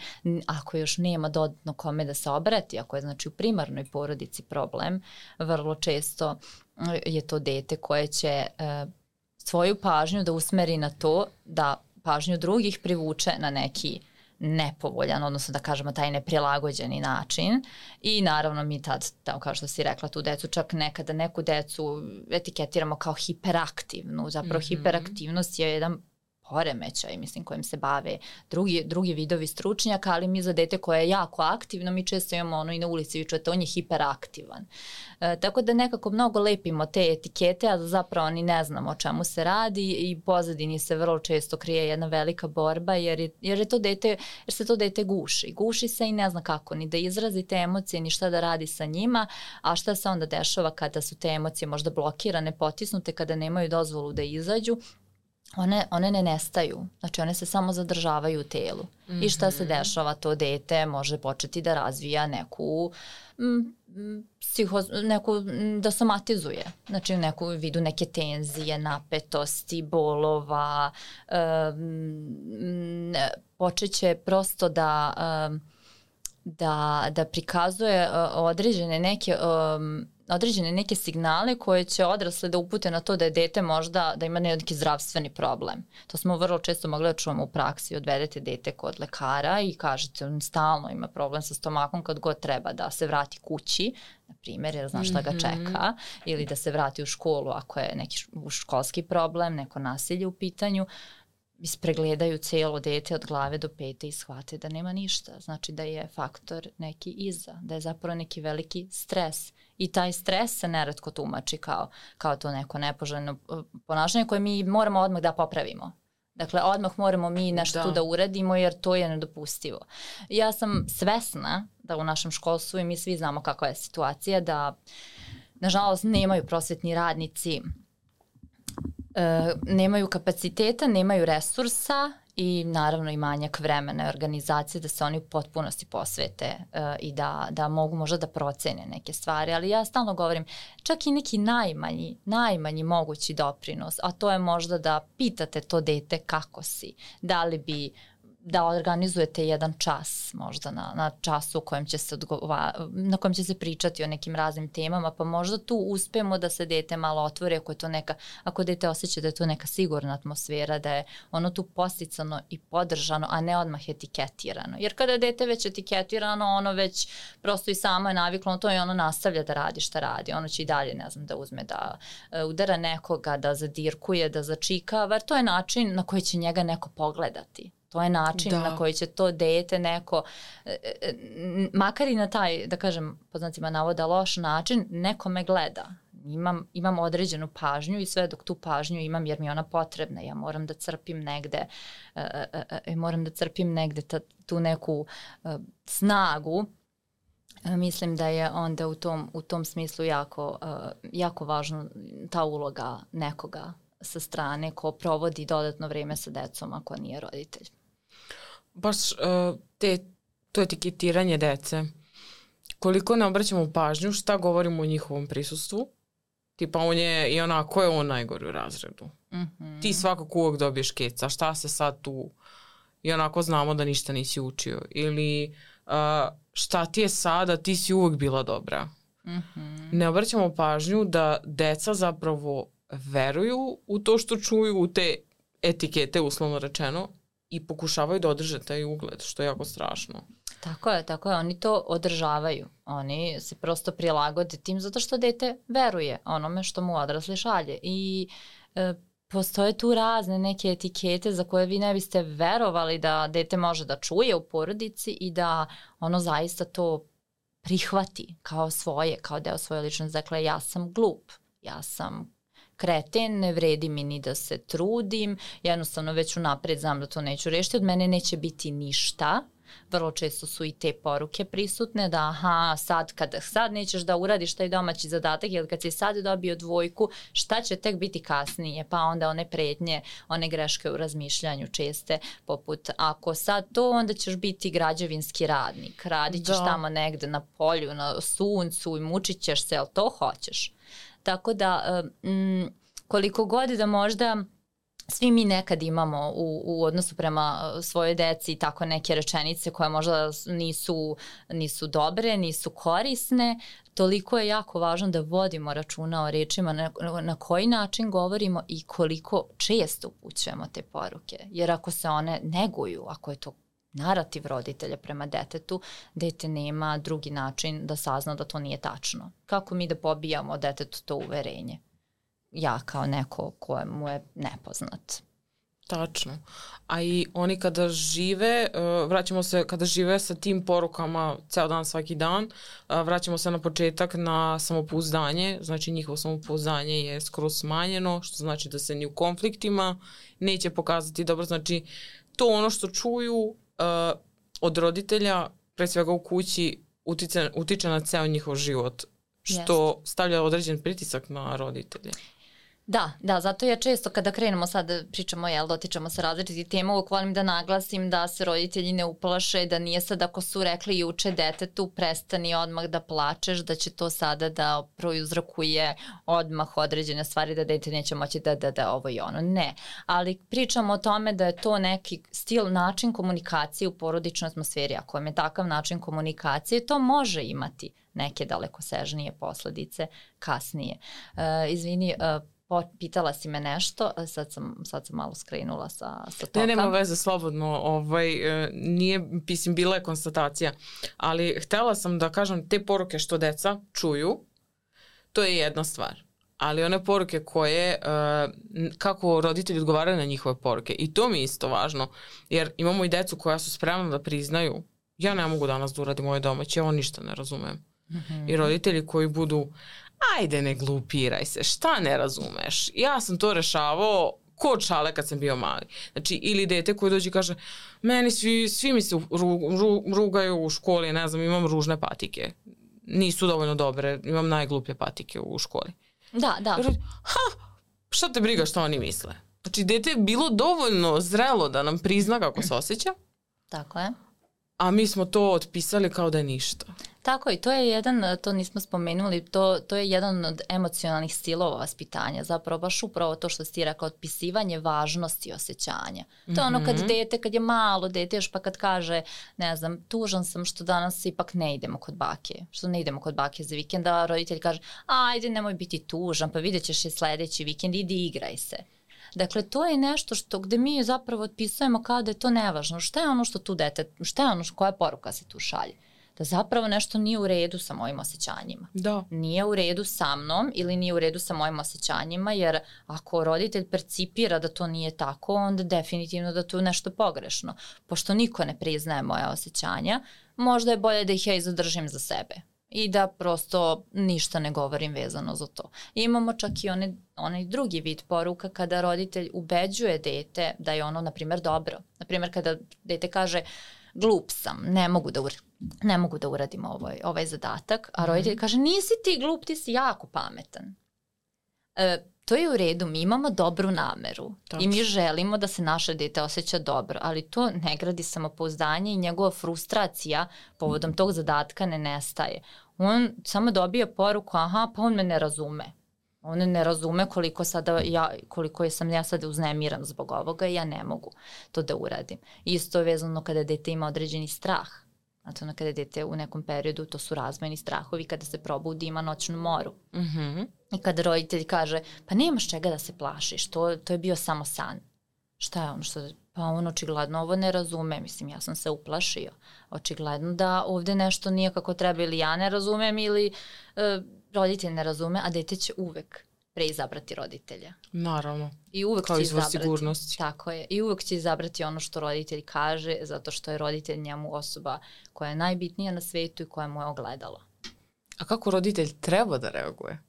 S1: ako još nema dodatno kome da se obrati, ako je znači u primarnoj porodici problem, vrlo često eh, je to dete koje će e, svoju pažnju da usmeri na to da pažnju drugih privuče na neki nepovoljan, odnosno da kažemo taj neprilagođeni način i naravno mi tad, da, kao što si rekla, tu decu čak nekada neku decu etiketiramo kao hiperaktivnu, zapravo mm -hmm. hiperaktivnost je jedan poremećaj, mislim, kojim se bave drugi, drugi vidovi stručnjaka, ali mi za dete koje je jako aktivno, mi često imamo ono i na ulici, vi čujete, on je hiperaktivan. E, tako da nekako mnogo lepimo te etikete, a zapravo ni ne znamo o čemu se radi i pozadini se vrlo često krije jedna velika borba, jer je, jer je to dete, jer se to dete guši. Guši se i ne zna kako ni da izrazi te emocije, ni šta da radi sa njima, a šta se onda dešava kada su te emocije možda blokirane, potisnute, kada nemaju dozvolu da izađu, one, one ne nestaju, znači one se samo zadržavaju u telu. Mm -hmm. I šta se mhm. dešava, to dete može početi da razvija neku m, psiho, neku, da somatizuje, znači u neku vidu neke tenzije, napetosti, bolova, um, počeće prosto da, um, da, da prikazuje uh, određene neke um, određene neke signale koje će odrasle da upute na to da je dete možda da ima neki zdravstveni problem. To smo vrlo često mogli da čujemo u praksi. Odvedete dete kod lekara i kažete on stalno ima problem sa stomakom kad god treba da se vrati kući, na primjer, jer zna šta ga mhm. čeka, ili da se vrati u školu ako je neki školski problem, neko nasilje u pitanju ispregledaju celo dete od glave do pete i shvate da nema ništa. Znači da je faktor neki iza, da je zapravo neki veliki stres. I taj stres se neretko tumači kao, kao to neko nepoželjno uh, ponašanje koje mi moramo odmah da popravimo. Dakle, odmah moramo mi nešto da. tu da uradimo jer to je nedopustivo. Ja sam svesna da u našem školstvu i mi svi znamo kakva je situacija da nažalost nemaju prosvetni radnici e, nemaju kapaciteta, nemaju resursa i naravno i manjak vremena i organizacije da se oni u potpunosti posvete e, i da, da mogu možda da procene neke stvari, ali ja stalno govorim čak i neki najmanji, najmanji mogući doprinos, a to je možda da pitate to dete kako si, da li bi da organizujete jedan čas možda na, na času u kojem će se odgova, na kojem će se pričati o nekim raznim temama, pa možda tu uspemo da se dete malo otvori ako je to neka, ako dete osjeća da je to neka sigurna atmosfera, da je ono tu posticano i podržano, a ne odmah etiketirano. Jer kada je dete već etiketirano, ono već prosto i samo je naviklo na to i ono nastavlja da radi šta radi. Ono će i dalje, ne znam, da uzme da uh, udara nekoga, da zadirkuje, da začikava, to je način na koji će njega neko pogledati To je način da. na koji će to dete neko, e, e, makar i na taj, da kažem, po znacima navoda, loš način, neko me gleda. Imam, imam određenu pažnju i sve dok tu pažnju imam jer mi je ona potrebna. Ja moram da crpim negde, uh, uh, uh, moram da crpim negde ta, tu neku uh, snagu mislim da je onda u tom, u tom smislu jako, jako važna ta uloga nekoga sa strane ko provodi dodatno vreme sa decom ako nije roditelj
S2: baš uh, te, to etiketiranje dece, koliko ne obraćamo pažnju šta govorimo o njihovom prisustvu, tipa on je i ona, ko je on najgori u razredu? Mm -hmm. Ti svakako uvek dobiješ keca, šta se sad tu i onako znamo da ništa nisi učio ili uh, šta ti je sada, ti si uvek bila dobra. Mm -hmm. Ne obraćamo pažnju da deca zapravo veruju u to što čuju, u te etikete uslovno rečeno i pokušavaju da održe taj ugled, što je jako strašno.
S1: Tako je, tako je. Oni to održavaju. Oni se prosto prilagode tim zato što dete veruje onome što mu odrasli šalje. I e, postoje tu razne neke etikete za koje vi ne biste verovali da dete može da čuje u porodici i da ono zaista to prihvati kao svoje, kao deo svoje ličnosti. Dakle, ja sam glup, ja sam kreten, ne vredi mi ni da se trudim, jednostavno već unapred znam da to neću rešiti, od mene neće biti ništa, vrlo često su i te poruke prisutne da aha, sad kada sad nećeš da uradiš taj domaći zadatak ili kad si sad dobio dvojku, šta će tek biti kasnije? Pa onda one pretnje, one greške u razmišljanju česte, poput ako sad to, onda ćeš biti građevinski radnik, radit ćeš da. tamo negde na polju, na suncu i mučit ćeš se, ali to hoćeš? Tako da, um, koliko god da možda svi mi nekad imamo u, u odnosu prema e, svojoj deci tako neke rečenice koje možda nisu, nisu dobre, nisu korisne, toliko je jako važno da vodimo računa o rečima na, na koji način govorimo i koliko često upućujemo te poruke. Jer ako se one neguju, ako je to narativ roditelja prema detetu, dete nema drugi način da sazna da to nije tačno. Kako mi da pobijamo detetu to uverenje? Ja kao neko kojemu je nepoznat.
S2: Tačno. A i oni kada žive, uh, vraćamo se, kada žive sa tim porukama ceo dan, svaki dan, uh, vraćamo se na početak na samopouzdanje, znači njihovo samopouzdanje je skoro smanjeno, što znači da se ni u konfliktima neće pokazati dobro, znači to ono što čuju uh, od roditelja, pre svega u kući, utiče, utiče na ceo njihov život, što stavlja određen pritisak na roditelje.
S1: Da, da, zato ja često kada krenemo sad pričamo, jel, dotičemo se različitih tema, uvek volim da naglasim da se roditelji ne uplaše, da nije sad ako su rekli juče detetu prestani odmah da plačeš, da će to sada da prouzrokuje odmah određene stvari da dete neće moći da da da ovo i ono. Ne, ali pričamo o tome da je to neki stil, način komunikacije u porodičnoj atmosferi. Ako je takav način komunikacije, to može imati neke dalekosežnije posledice kasnije. Uh, izvini, uh, pitala si me nešto, sad sam, sad sam malo skrenula sa, sa toka.
S2: Ne, nema veze, slobodno, ovaj, e, nije, pisim, bila je konstatacija, ali htela sam da kažem te poruke što deca čuju, to je jedna stvar ali one poruke koje, uh, kako roditelji odgovaraju na njihove poruke. I to mi je isto važno, jer imamo i decu koja su spremna da priznaju ja ne mogu danas da uradim moje domaće, ovo ništa ne razumem. Mm -hmm. I roditelji koji budu, ajde ne glupiraj se, šta ne razumeš? Ja sam to rešavao ko čale kad sam bio mali. Znači, ili dete koje dođe i kaže, meni svi, svi mi se ru, ru, rugaju u školi, ne znam, imam ružne patike. Nisu dovoljno dobre, imam najgluplje patike u školi.
S1: Da, da.
S2: Ha, šta te briga što oni misle? Znači, dete je bilo dovoljno zrelo da nam prizna kako se osjeća.
S1: Tako je.
S2: A mi smo to otpisali kao da je ništa.
S1: Tako i to je jedan, to nismo spomenuli, to, to je jedan od emocionalnih stilova vaspitanja, zapravo baš upravo to što si ti rekao, otpisivanje važnosti osjećanja. To je mm -hmm. ono kad mhm. dete, kad je malo dete, još pa kad kaže, ne znam, tužan sam što danas ipak ne idemo kod bake, što ne idemo kod bake za vikend, a roditelj kaže, ajde nemoj biti tužan, pa vidjet ćeš je sledeći vikend, idi igraj se. Dakle, to je nešto što gde mi zapravo otpisujemo kao da je to nevažno. Šta je ono što tu dete, šta je ono što, koja poruka se tu šalje? Da zapravo nešto nije u redu sa mojim osjećanjima.
S2: Da.
S1: Nije u redu sa mnom ili nije u redu sa mojim osjećanjima, jer ako roditelj percipira da to nije tako, onda definitivno da tu nešto pogrešno. Pošto niko ne priznaje moje osjećanja, možda je bolje da ih ja zadržim za sebe i da prosto ništa ne govorim vezano za to. Imamo čak i one, onaj drugi vid poruka kada roditelj ubeđuje dete da je ono, na primjer, dobro. Na primjer, kada dete kaže glup sam, ne mogu da, ne mogu da uradim ovaj, ovaj zadatak, a roditelj mm kaže nisi ti glup, ti si jako pametan. E, to je u redu, mi imamo dobru nameru Točno. i mi želimo da se naše dete osjeća dobro, ali to ne gradi samopouzdanje i njegova frustracija povodom tog zadatka ne nestaje. On samo dobija poruku, aha, pa on me ne razume. On ne razume koliko sada ja, koliko je sam ja sada uznemiran zbog ovoga i ja ne mogu to da uradim. Isto je vezano kada dete ima određeni strah. Znači ono kada dete u nekom periodu, to su razvojni strahovi, kada se probudi ima noćnu moru. Mm -hmm. I kada roditelj kaže, pa nemaš čega da se plašiš, to, to je bio samo san. Šta je ono što, pa on očigledno ovo ne razume, mislim ja sam se uplašio. Očigledno da ovde nešto nije kako treba ili ja ne razumem ili e, roditelj ne razume, a dete će uvek preizabrati roditelja.
S2: Naravno.
S1: I uvek Kao će izabrati. sigurnosti. Tako je. I uvek će izabrati ono što roditelj kaže, zato što je roditelj njemu osoba koja je najbitnija na svetu i koja mu je ogledalo.
S2: A kako roditelj treba da reaguje?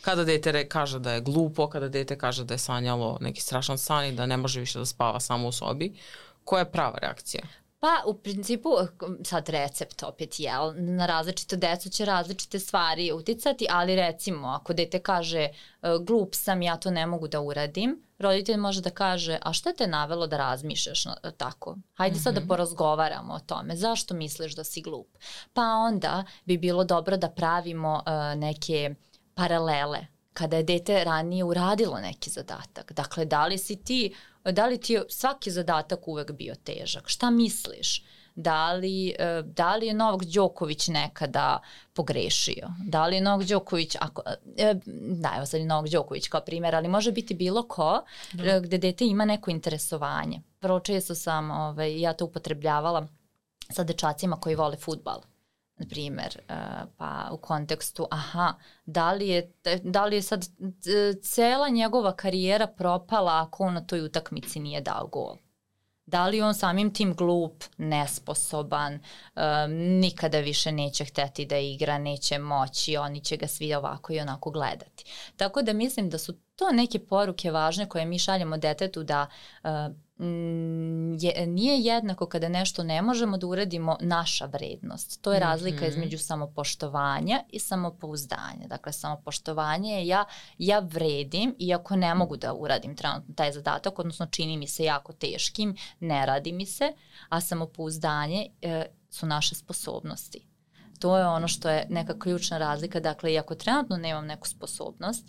S2: Kada dete kaže da je glupo, kada dete kaže da je sanjalo neki strašan san i da ne može više da spava samo u sobi, koja je prava reakcija?
S1: Pa u principu sad recept opet jel, na različito decu će različite stvari uticati, ali recimo ako dete kaže e, glup sam, ja to ne mogu da uradim, roditelj može da kaže a šta te navelo da razmišljaš na, tako? Hajde mm -hmm. sad da mhm. porazgovaramo o tome, zašto misliš da si glup? Pa onda bi bilo dobro da pravimo uh, neke paralele kada je dete ranije uradilo neki zadatak. Dakle, da li si ti, da li ti je svaki zadatak uvek bio težak? Šta misliš? Da li, e, da li je Novak Đoković nekada pogrešio? Da li je Novak Đoković, ako, e, da, evo sad je Novak Đoković kao primjer, ali može biti bilo ko da. gde dete ima neko interesovanje. Vrlo često sam, ovaj, ja to upotrebljavala sa dečacima koji vole futbal na primer, uh, pa u kontekstu, aha, da li je, da li je sad cela njegova karijera propala ako on na toj utakmici nije dao gol? Da li on samim tim glup, nesposoban, um, nikada više neće hteti da igra, neće moći, oni će ga svi ovako i onako gledati. Tako da mislim da su to neke poruke važne koje mi šaljemo detetu da uh, je, nije jednako kada nešto ne možemo da uradimo naša vrednost. To je razlika mm -hmm. između samopoštovanja i samopouzdanja. Dakle, samopoštovanje je ja, ja vredim iako ne mogu da uradim trenutno taj zadatak, odnosno čini mi se jako teškim, ne radi mi se, a samopouzdanje e, su naše sposobnosti. To je ono što je neka ključna razlika. Dakle, iako trenutno nemam neku sposobnost,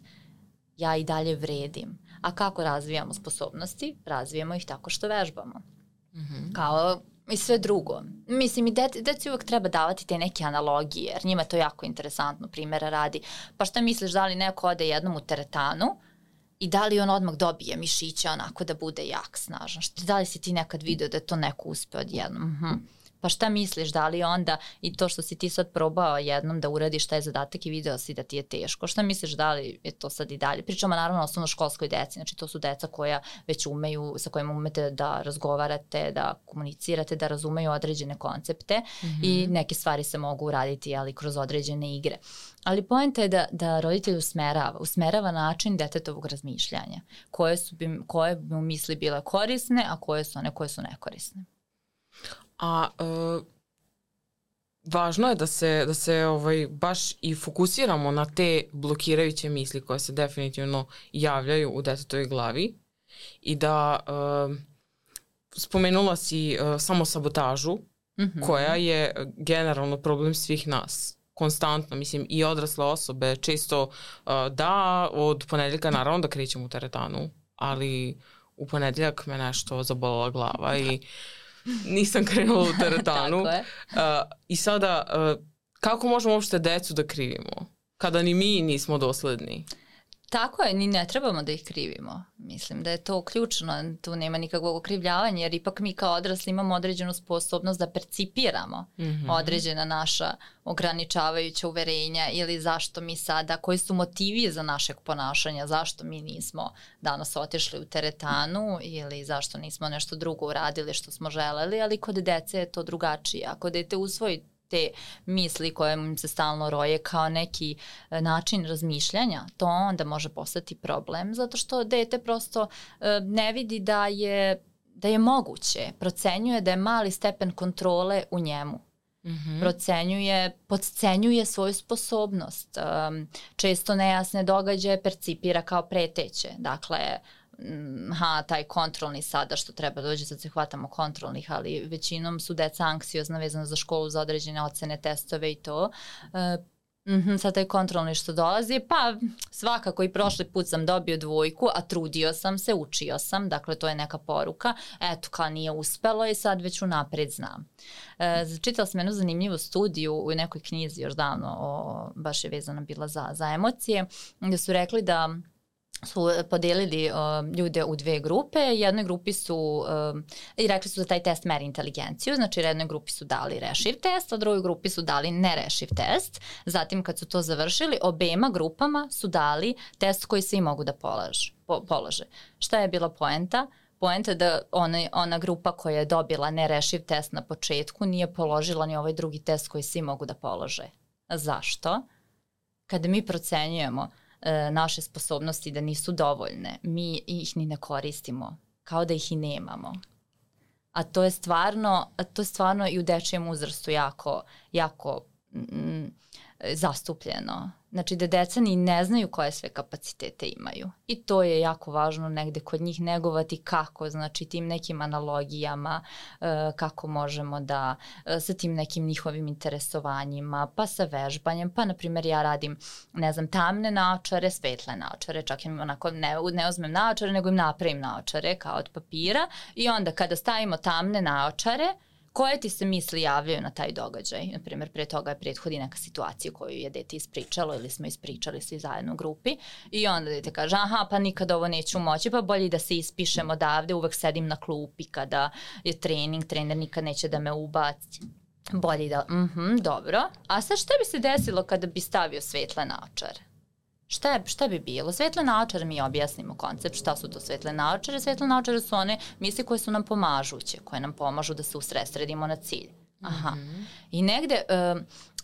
S1: ja i dalje vredim. A kako razvijamo sposobnosti? Razvijamo ih tako što vežbamo. Mm -hmm. Kao i sve drugo. Mislim, i deci, deci uvek treba davati te neke analogije, jer njima to jako interesantno primjera radi. Pa šta misliš, da li neko ode jednom u teretanu i da li on odmah dobije mišića onako da bude jak, snažan? Da li si ti nekad video da je to neko uspe odjednom? -hmm. Pa šta misliš, da li onda i to što si ti sad probao jednom da uradiš taj zadatak i video si da ti je teško, šta misliš da li je to sad i dalje? Pričamo naravno o osnovno školskoj deci, znači to su deca koja već umeju, sa kojima umete da razgovarate, da komunicirate, da razumeju određene koncepte mm -hmm. i neke stvari se mogu uraditi ali kroz određene igre. Ali pojenta je da, da roditelj usmerava, usmerava način detetovog razmišljanja, koje su bi, koje bi mu misli bile korisne, a koje su one koje su nekorisne.
S2: A e, važno je da se, da se ovaj, baš i fokusiramo na te blokirajuće misli koje se definitivno javljaju u detetovoj glavi i da e, spomenula si e, samo sabotažu mm -hmm. koja je generalno problem svih nas konstantno, mislim i odrasle osobe često uh, da od ponedeljka naravno da krećem u teretanu, ali u ponedeljak me nešto zabolala glava i nisam krenula u teretanu. Tako je. Uh, I sada, uh, kako možemo uopšte decu da krivimo? Kada ni mi nismo dosledni.
S1: Tako je, ni ne trebamo da ih krivimo. Mislim da je to ključno, tu nema nikakvog okrivljavanja, jer ipak mi kao odrasli imamo određenu sposobnost da percipiramo mm -hmm. određena naša ograničavajuća uverenja ili zašto mi sada, koji su motivi za našeg ponašanja, zašto mi nismo danas otišli u teretanu ili zašto nismo nešto drugo uradili što smo želeli, ali kod dece je to drugačije. Ako dete usvoji te misli koje im se stalno roje kao neki e, način razmišljanja, to onda može postati problem zato što dete prosto e, ne vidi da je da je moguće, procenjuje da je mali stepen kontrole u njemu. Mm -hmm. procenjuje, podcenjuje svoju sposobnost. Um, često nejasne događaje percipira kao preteće. Dakle, ha, taj kontrolni sada što treba dođe, sad se hvatamo kontrolnih, ali većinom su deca anksiozna vezano za školu, za određene ocene, testove i to. E, Mm -hmm, sad taj kontrolni što dolazi, pa svakako i prošli put sam dobio dvojku, a trudio sam se, učio sam, dakle to je neka poruka, eto kao nije uspelo i sad već unapred znam. E, čitala sam jednu zanimljivu studiju u nekoj knjizi još davno, o, baš je vezana bila za, za emocije, gde su rekli da su podelili uh, ljude u dve grupe. Jednoj grupi su uh, i rekli su da taj test meri inteligenciju, znači jednoj grupi su dali rešiv test, a drugoj grupi su dali nerešiv test. Zatim kad su to završili, obema grupama su dali test koji svi mogu da polaž, po, polože. Šta je bila poenta? Poenta je da ona, ona grupa koja je dobila nerešiv test na početku nije položila ni ovaj drugi test koji svi mogu da polože. Zašto? Kada mi procenjujemo e, naše sposobnosti da nisu dovoljne, mi ih ni ne koristimo, kao da ih i nemamo. A to je stvarno, to je stvarno i u dečijem uzrastu jako, jako zastupljeno. Znači da deca ni ne znaju koje sve kapacitete imaju. I to je jako važno negde kod njih negovati kako, znači tim nekim analogijama, e, kako možemo da e, sa tim nekim njihovim interesovanjima, pa sa vežbanjem, pa na primjer ja radim, ne znam, tamne naočare, svetle naočare, čak im onako ne, ne uzmem naočare, nego im napravim naočare kao od papira i onda kada stavimo tamne naočare, koje ti se misli javljaju na taj događaj? Naprimjer, pre toga je prethodi neka situacija koju je dete ispričalo ili smo ispričali svi zajedno u grupi i onda dete kaže, aha, pa nikad ovo neću moći, pa bolje da se ispišem odavde, uvek sedim na klupi kada je trening, trener nikad neće da me ubaci. Bolje da, mhm, mm dobro. A sad šta bi se desilo kada bi stavio svetle naočare? Šta, šta bi bilo? Svetle naočare mi objasnimo koncept, šta su to svetle naočare? Svetle naočare su one misli koje su nam pomažuće, koje nam pomažu da se usresredimo na cilj. Aha. Mm -hmm. I negde uh,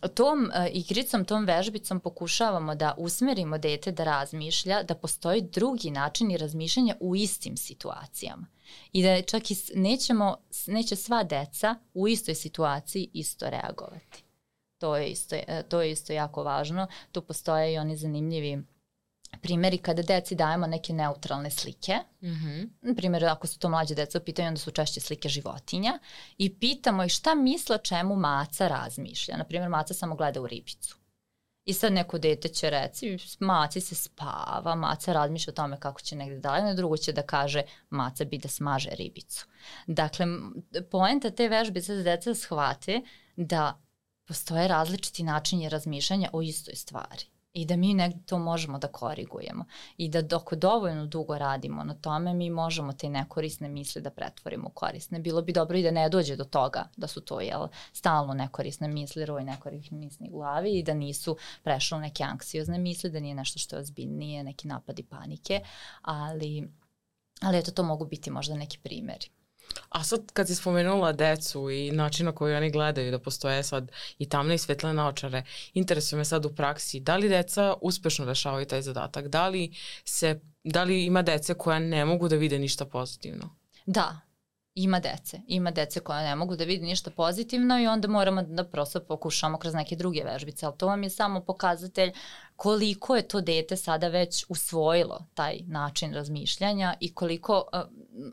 S1: tom uh, igricom, tom vežbicom pokušavamo da usmerimo dete da razmišlja da postoji drugi način i razmišljanja u istim situacijama. I da čak i nećemo, neće sva deca u istoj situaciji isto reagovati. To je isto, e, to je isto jako važno. Tu postoje i oni zanimljivi primjeri kada deci dajemo neke neutralne slike, mm -hmm. na primjer ako su to mlađe deca u pitanju, onda su češće slike životinja i pitamo ih šta misle čemu maca razmišlja. Na primjer, maca samo gleda u ribicu. I sad neko dete će reći, maci se spava, maca razmišlja o tome kako će negde dalje, na drugo će da kaže maca bi da smaže ribicu. Dakle, poenta te vežbe se da deca shvate da postoje različiti načini razmišljanja o istoj stvari i da mi negde to možemo da korigujemo i da dok dovoljno dugo radimo na tome mi možemo te nekorisne misli da pretvorimo u korisne. Bilo bi dobro i da ne dođe do toga da su to jel, stalno nekorisne misli, roj nekorisnih misli u glavi i da nisu prešle neke anksiozne misli, da nije nešto što je ozbiljnije, neki napadi panike, ali, ali eto to mogu biti možda neki primeri.
S2: A sad kad si spomenula decu i način na koji oni gledaju da postoje sad i tamne i svetle naočare, interesuje me sad u praksi, da li deca uspešno rešavaju taj zadatak? Da li, se, da li ima dece koja ne mogu da vide ništa pozitivno?
S1: Da, ima dece. Ima dece koja ne mogu da vidi ništa pozitivno i onda moramo da prosto pokušamo kroz neke druge vežbice, ali to vam je samo pokazatelj koliko je to dete sada već usvojilo taj način razmišljanja i koliko uh,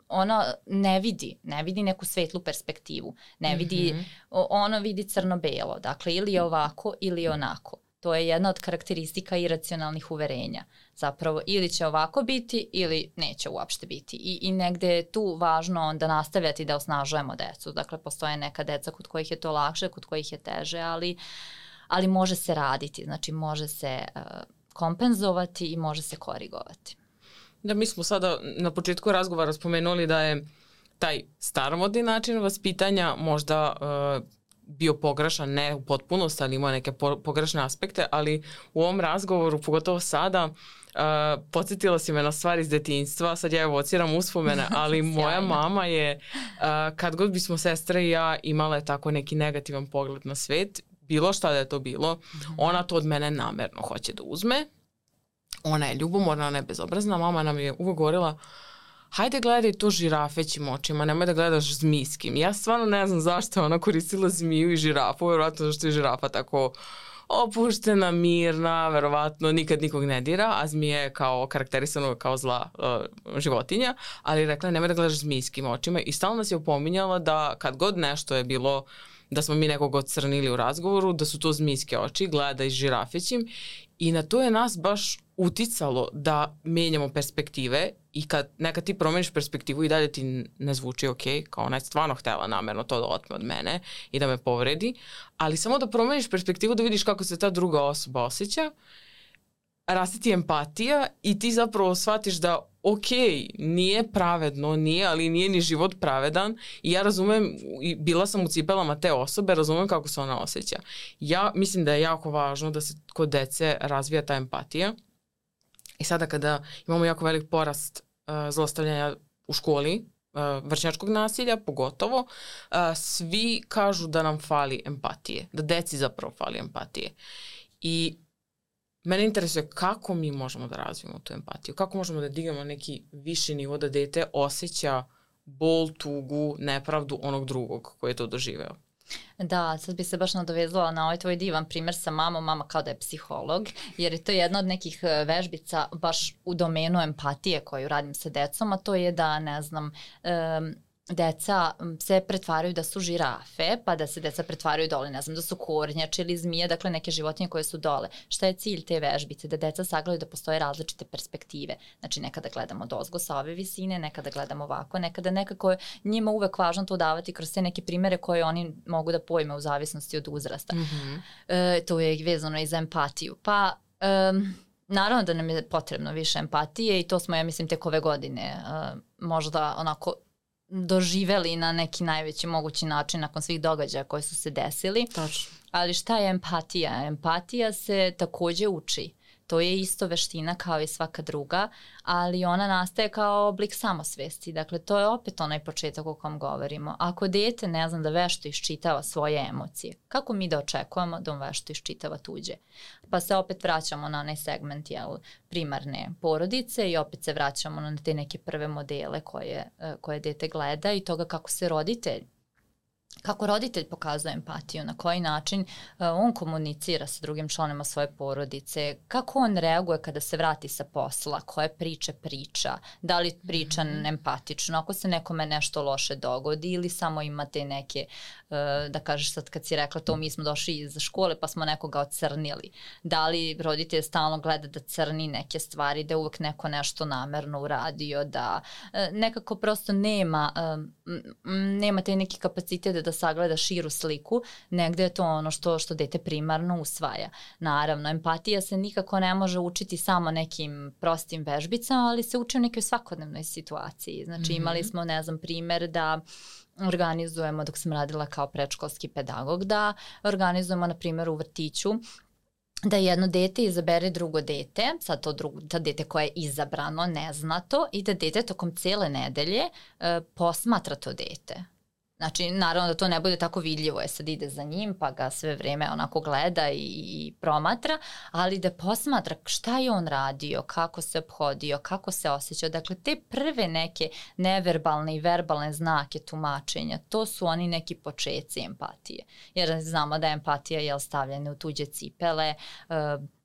S1: ono ne vidi, ne vidi neku svetlu perspektivu, ne vidi, mm -hmm. ono vidi crno-belo, dakle ili je ovako ili je onako. To je jedna od karakteristika iracionalnih uverenja. Zapravo ili će ovako biti ili neće uopšte biti. I, i negde je tu važno onda nastavljati da osnažujemo decu. Dakle, postoje neka deca kod kojih je to lakše, kod kojih je teže, ali, ali može se raditi. Znači, može se uh, kompenzovati i može se korigovati.
S2: Da, mi smo sada na početku razgovora spomenuli da je taj staromodni način vaspitanja možda uh, bio pogrešan, ne u potpunosti, ali imao neke po, pogrešne aspekte, ali u ovom razgovoru, pogotovo sada, uh, podsjetila si me na stvari iz detinjstva, sad ja evociram uspomene, ali moja mama je, uh, kad god bismo sestre i ja imale tako neki negativan pogled na svet, bilo šta da je to bilo, -hmm. ona to od mene namerno hoće da uzme, ona je ljubomorna, ona je bezobrazna, mama nam je uvek govorila, uh, hajde gledaj to žirafećim očima, nemoj da gledaš zmijskim. Ja stvarno ne znam zašto je ona koristila zmiju i žirafu, verovatno zašto je žirafa tako opuštena, mirna, verovatno nikad nikog ne dira, a zmija je kao karakterisano kao zla uh, životinja, ali rekla nemoj da gledaš zmijskim očima i stalno nas je opominjala da kad god nešto je bilo da smo mi nekog ocrnili u razgovoru, da su to zmijske oči, gleda i žirafećim i na to je nas baš uticalo da menjamo perspektive i kad nekad ti promeniš perspektivu i dalje ti ne zvuči ok, kao ona je stvarno htela namerno to da otme od mene i da me povredi, ali samo da promeniš perspektivu da vidiš kako se ta druga osoba osjeća, raste ti empatija i ti zapravo shvatiš da ok, nije pravedno, nije, ali nije ni život pravedan i ja razumem, bila sam u cipelama te osobe, razumem kako se ona osjeća. Ja mislim da je jako važno da se kod dece razvija ta empatija I sada kada imamo jako velik porast uh, zlostavljanja u školi, uh, vršnjačkog nasilja pogotovo, uh, svi kažu da nam fali empatije, da deci zapravo fali empatije. I mene interesuje kako mi možemo da razvijemo tu empatiju, kako možemo da dignemo neki viši nivo da dete osjeća bol, tugu, nepravdu onog drugog koji je to doživeo.
S1: Da, sad bi se baš nadovezala na ovaj tvoj divan primer sa mamom, mama kao da je psiholog, jer je to jedna od nekih e, vežbica baš u domenu empatije koju radim sa decom, a to je da, ne znam, um, deca se pretvaraju da su žirafe, pa da se deca pretvaraju dole, ne znam, da su kornjače ili zmije, dakle neke životinje koje su dole. Šta je cilj te vežbice? Da deca sagledaju da postoje različite perspektive. Znači nekada gledamo dozgo sa ove visine, nekada gledamo ovako, nekada nekako je njima uvek važno to davati kroz te neke primere koje oni mogu da pojme u zavisnosti od uzrasta. Mm -hmm. e, to je vezano i za empatiju. Pa... Um, Naravno da nam je potrebno više empatije i to smo, ja mislim, tek ove godine uh, možda onako doživeli na neki najveći mogući način nakon svih događaja koji su se desili.
S2: Tačno.
S1: Ali šta je empatija? Empatija se takođe uči. To je isto veština kao i svaka druga, ali ona nastaje kao oblik samosvesti. Dakle, to je opet onaj početak o kom govorimo. Ako dete ne znam da vešto iščitava svoje emocije, kako mi da očekujemo da on vešto iščitava tuđe? Pa se opet vraćamo na onaj segment jel, primarne porodice i opet se vraćamo na te neke prve modele koje, e, koje dete gleda i toga kako se roditelj kako roditelj pokazuje empatiju, na koji način uh, on komunicira sa drugim članima svoje porodice, kako on reaguje kada se vrati sa posla, koje priče priča, da li priča mm -hmm. empatično, ako se nekome nešto loše dogodi ili samo imate neke, uh, da kažeš sad kad si rekla to mi smo došli iz škole pa smo nekoga ocrnili, da li roditelj stalno gleda da crni neke stvari, da je uvek neko nešto namerno uradio, da uh, nekako prosto nema, nema te neki kapacitet da da sagleda širu sliku, negde je to ono što, što dete primarno usvaja. Naravno, empatija se nikako ne može učiti samo nekim prostim vežbicama, ali se uči u nekoj svakodnevnoj situaciji. Znači, mm -hmm. imali smo, ne znam, primer da organizujemo, dok sam radila kao predškolski pedagog, da organizujemo, na primjer, u vrtiću da jedno dete izabere drugo dete, sad to drugo, ta dete koje je izabrano, ne zna to, i da dete tokom cele nedelje e, posmatra to dete. Znači, naravno da to ne bude tako vidljivo, je sad ide za njim pa ga sve vreme onako gleda i, i promatra, ali da posmatra šta je on radio, kako se obhodio, kako se osjećao. Dakle, te prve neke neverbalne i verbalne znake tumačenja, to su oni neki počeci empatije. Jer znamo da je empatija je stavljena u tuđe cipele, uh,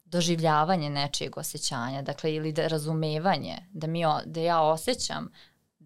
S1: doživljavanje nečijeg osjećanja, dakle ili da razumevanje, da, mi, da ja osjećam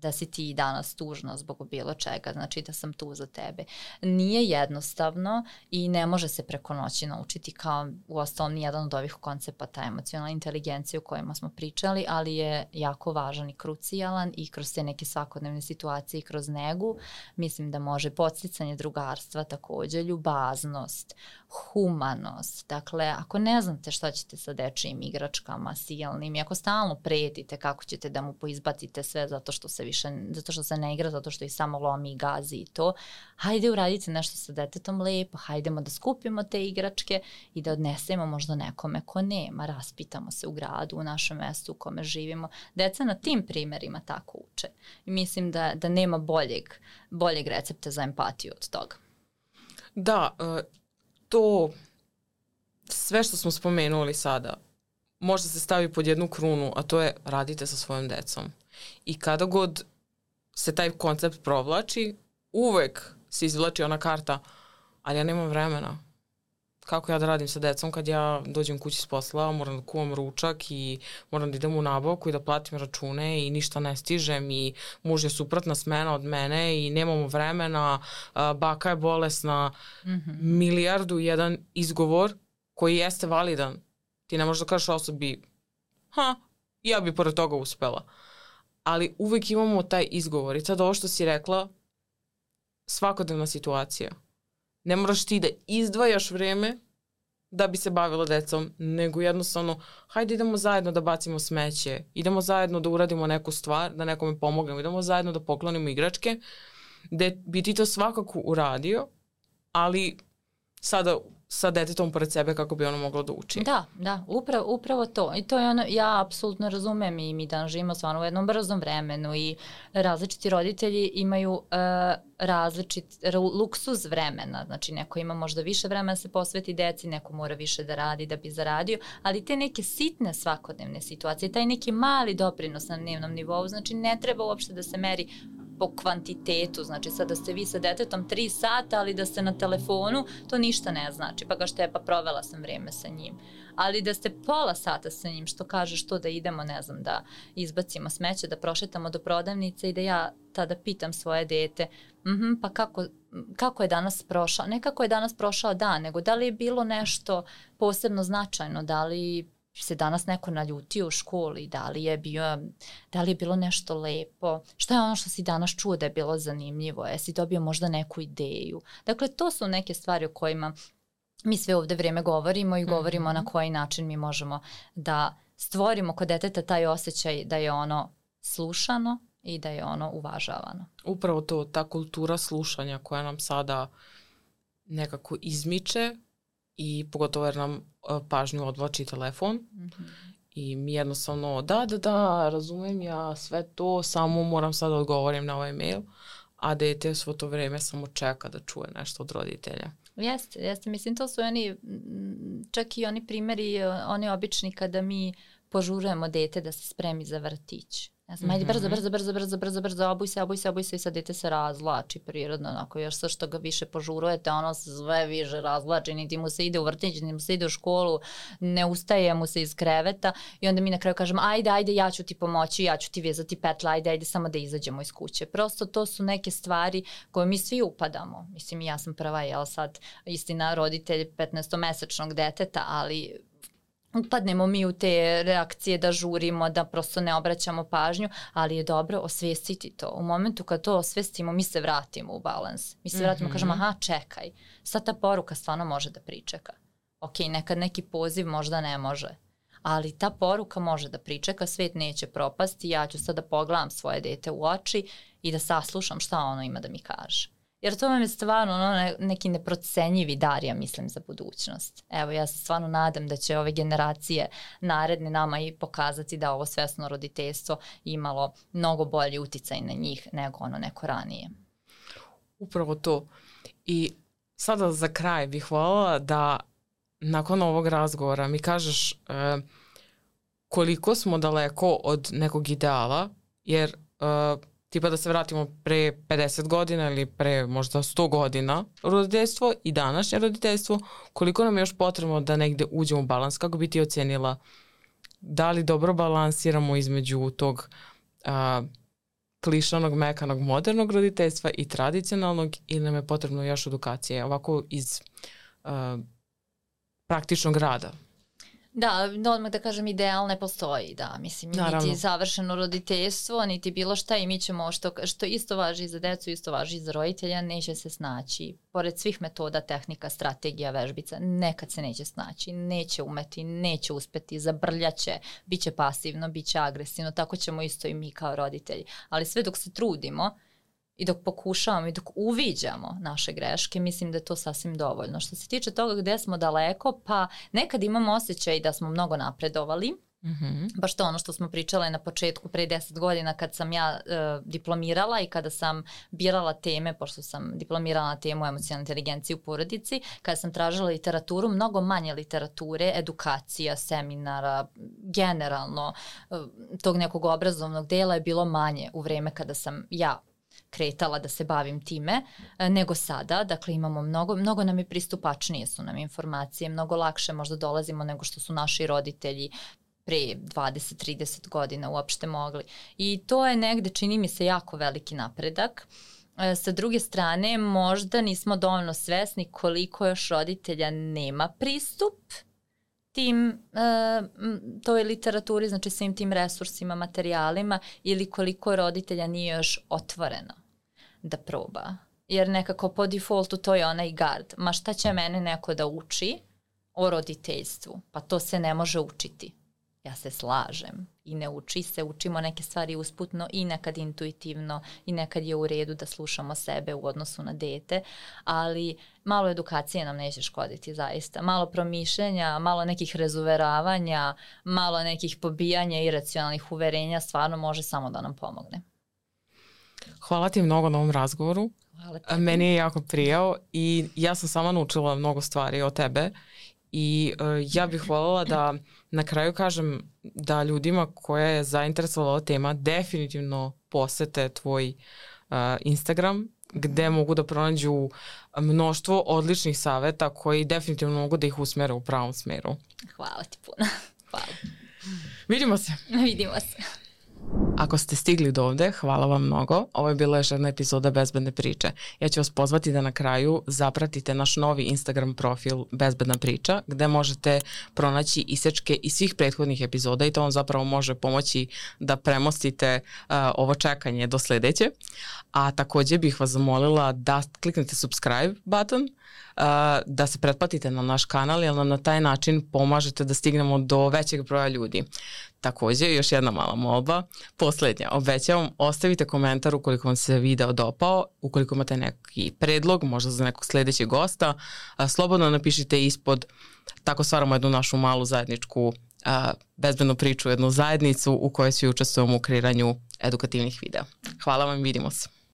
S1: da si ti danas tužna zbog bilo čega, znači da sam tu za tebe. Nije jednostavno i ne može se preko noći naučiti kao u ostalom nijedan od ovih koncepata emocionalne inteligencije o kojima smo pričali, ali je jako važan i krucijalan i kroz te neke svakodnevne situacije i kroz negu mislim da može podsticanje drugarstva takođe, ljubaznost, humanost. Dakle, ako ne znate šta ćete sa dečijim igračkama, silnim i ako stalno pretite kako ćete da mu poizbacite sve zato što se više, zato što se ne igra, zato što i samo lomi i gazi i to, hajde uradite nešto sa detetom lepo, hajdemo da skupimo te igračke i da odnesemo možda nekome ko nema, raspitamo se u gradu, u našem mestu u kome živimo. Deca na tim primerima tako uče. I mislim da, da nema boljeg, boljeg recepta za empatiju od toga.
S2: Da, e, to sve što smo spomenuli sada može se stavi pod jednu krunu, a to je radite sa svojom decom. I kada god se taj koncept provlači, uvek se izvlači ona karta, ali ja nemam vremena. Kako ja da radim sa decom kad ja dođem kući s posla, moram da kuvam ručak i moram da idem u nabavku i da platim račune i ništa ne stižem i muž je suprotna smena od mene i nemamo vremena, baka je bolesna, mm -hmm. milijardu jedan izgovor koji jeste validan. Ti ne možeš da kažeš osobi, ha, ja bi pored toga uspela. Ali uvek imamo taj izgovor. I sad ovo što si rekla, svakodnevna situacija. Ne moraš ti da izdvajaš vreme da bi se bavila decom, nego jednostavno, hajde idemo zajedno da bacimo smeće, idemo zajedno da uradimo neku stvar, da nekome pomognemo, idemo zajedno da poklonimo igračke, da bi ti to svakako uradio, ali sada sa detetom pored sebe kako bi ono moglo da uči.
S1: Da, da, upravo, upravo to. I to je ono, ja apsolutno razumem i mi danas živimo stvarno u jednom brzom vremenu i različiti roditelji imaju uh, različit luksuz vremena. Znači neko ima možda više vremena da se posveti deci, neko mora više da radi da bi zaradio, ali te neke sitne svakodnevne situacije, taj neki mali doprinos na dnevnom nivou, znači ne treba uopšte da se meri po kvantitetu, znači sad da ste vi sa detetom 3 sata, ali da ste na telefonu, to ništa ne znači, pa ga što je, pa provela sam vrijeme sa njim. Ali da ste pola sata sa njim, što kažeš to da idemo, ne znam, da izbacimo smeće, da prošetamo do prodavnice i da ja tada pitam svoje dete, mm -hmm, pa kako, kako je danas prošao, ne kako je danas prošao dan, nego da li je bilo nešto posebno značajno, da li se danas neko naljutio u školi, da li je, bio, da li je bilo nešto lepo, šta je ono što si danas čuo da je bilo zanimljivo, jesi dobio možda neku ideju. Dakle, to su neke stvari o kojima mi sve ovde vreme govorimo i govorimo mm -hmm. na koji način mi možemo da stvorimo kod deteta taj osjećaj da je ono slušano i da je ono uvažavano.
S2: Upravo to, ta kultura slušanja koja nam sada nekako izmiče i pogotovo jer nam uh, pažnju odvlači telefon mm -hmm. i mi jednostavno da, da, da, razumem ja sve to, samo moram sad da odgovorim na ovaj mail, a dete svo to vreme samo čeka da čuje nešto od roditelja.
S1: Jeste, jeste. Mislim, to su oni, čak i oni primeri, oni obični kada mi požurujemo dete da se spremi za vrtić. Ja znam, ajde brzo, mhm. brzo, brzo, brzo, brzo, brzo, obuj se, obuj se, obuj se i sad dete se razlači prirodno, onako, još sve što ga više požurujete, ono se sve više razlači, niti mu se ide u vrtić, niti mu se ide u školu, ne ustaje mu se iz kreveta i onda mi na kraju kažemo, ajde, ajde, ja ću ti pomoći, ja ću ti vezati petle, ajde, ajde, samo da izađemo iz kuće. Prosto to su neke stvari koje mi svi upadamo. Mislim, ja sam prva, jel sad, istina, roditelj 15-mesečnog deteta, ali upadnemo mi u te reakcije da žurimo, da prosto ne obraćamo pažnju, ali je dobro osvestiti to. U momentu kad to osvestimo, mi se vratimo u balans. Mi se vratimo, mm -hmm. kažemo, aha, čekaj, sad ta poruka stvarno može da pričeka. Ok, nekad neki poziv možda ne može, ali ta poruka može da pričeka, svet neće propasti, ja ću sad da pogledam svoje dete u oči i da saslušam šta ono ima da mi kaže. Jer to vam je stvarno ono, neki neprocenjivi dar, ja mislim, za budućnost. Evo, ja se stvarno nadam da će ove generacije naredne nama i pokazati da ovo svesno roditeljstvo imalo mnogo bolji uticaj na njih nego ono neko ranije.
S2: Upravo to. I sada za kraj bih voljela da nakon ovog razgovora mi kažeš e, koliko smo daleko od nekog ideala, jer e, tipa da se vratimo pre 50 godina ili pre možda 100 godina roditeljstvo i današnje roditeljstvo, koliko nam je još potrebno da negde uđemo u balans, kako bi ti ocenila da li dobro balansiramo između tog a, klišanog, mekanog, modernog roditeljstva i tradicionalnog ili nam je potrebno još edukacije ovako iz a, praktičnog rada?
S1: Da, odmah da kažem ideal ne postoji, da, mislim, Naravno. niti završeno roditeljstvo, niti bilo šta i mi ćemo, što, što isto važi za decu, isto važi za roditelja, neće se snaći. Pored svih metoda, tehnika, strategija, vežbica, nekad se neće snaći, neće umeti, neće uspeti, zabrljaće, bit će pasivno, bit će agresivno, tako ćemo isto i mi kao roditelji. Ali sve dok se trudimo, i dok pokušavamo i dok uviđamo naše greške, mislim da je to sasvim dovoljno. Što se tiče toga gde smo daleko, pa nekad imamo osjećaj da smo mnogo napredovali, Mm -hmm. Baš to ono što smo pričale na početku pre 10 godina kad sam ja e, diplomirala i kada sam birala teme, pošto sam diplomirala na temu emocionalne inteligencije u porodici, kada sam tražila literaturu, mnogo manje literature, edukacija, seminara, generalno e, tog nekog obrazovnog dela je bilo manje u vreme kada sam ja kretala da se bavim time e, nego sada. Dakle, imamo mnogo, mnogo nam je pristupačnije su nam informacije, mnogo lakše možda dolazimo nego što su naši roditelji pre 20-30 godina uopšte mogli. I to je negde, čini mi se, jako veliki napredak. E, sa druge strane, možda nismo dovoljno svesni koliko još roditelja nema pristup tim, uh, toj literaturi, znači svim tim resursima, materijalima ili koliko roditelja nije još otvoreno da proba. Jer nekako po defaultu to je onaj gard. Ma šta će mene neko da uči o roditeljstvu? Pa to se ne može učiti. Ja se slažem i ne uči se, učimo neke stvari usputno i nekad intuitivno i nekad je u redu da slušamo sebe u odnosu na dete, ali malo edukacije nam neće škoditi zaista. Malo promišljenja, malo nekih razuveravanja, malo nekih pobijanja i racionalnih uverenja stvarno može samo da nam pomogne.
S2: Hvala ti mnogo na ovom razgovoru. Hvala ti. Meni je jako prijao i ja sam sama naučila mnogo stvari o tebe i uh, ja bih voljela da na kraju kažem da ljudima koja je zainteresovala ova tema definitivno posete tvoj uh, Instagram gde mogu da pronađu mnoštvo odličnih saveta koji definitivno mogu da ih usmere u pravom smeru.
S1: Hvala ti puno. Hvala.
S2: Vidimo se.
S1: Vidimo se.
S2: Ako ste stigli do ovde, hvala vam mnogo. Ovo je bila još jedna epizoda Bezbedne priče. Ja ću vas pozvati da na kraju zapratite naš novi Instagram profil Bezbedna priča, gde možete pronaći isečke iz svih prethodnih epizoda i to vam zapravo može pomoći da premostite uh, ovo čekanje do sledeće. A takođe bih vas zamolila da kliknete subscribe button, uh, da se pretplatite na naš kanal, jer nam na taj način pomažete da stignemo do većeg broja ljudi. Takođe, još jedna mala molba, poslednja, obećavam, ostavite komentar ukoliko vam se video dopao, ukoliko imate neki predlog, možda za nekog sledećeg gosta, slobodno napišite ispod, tako stvaramo jednu našu malu zajedničku a, bezbednu priču, jednu zajednicu u kojoj svi učestvujemo u kreiranju edukativnih videa. Hvala vam, vidimo se.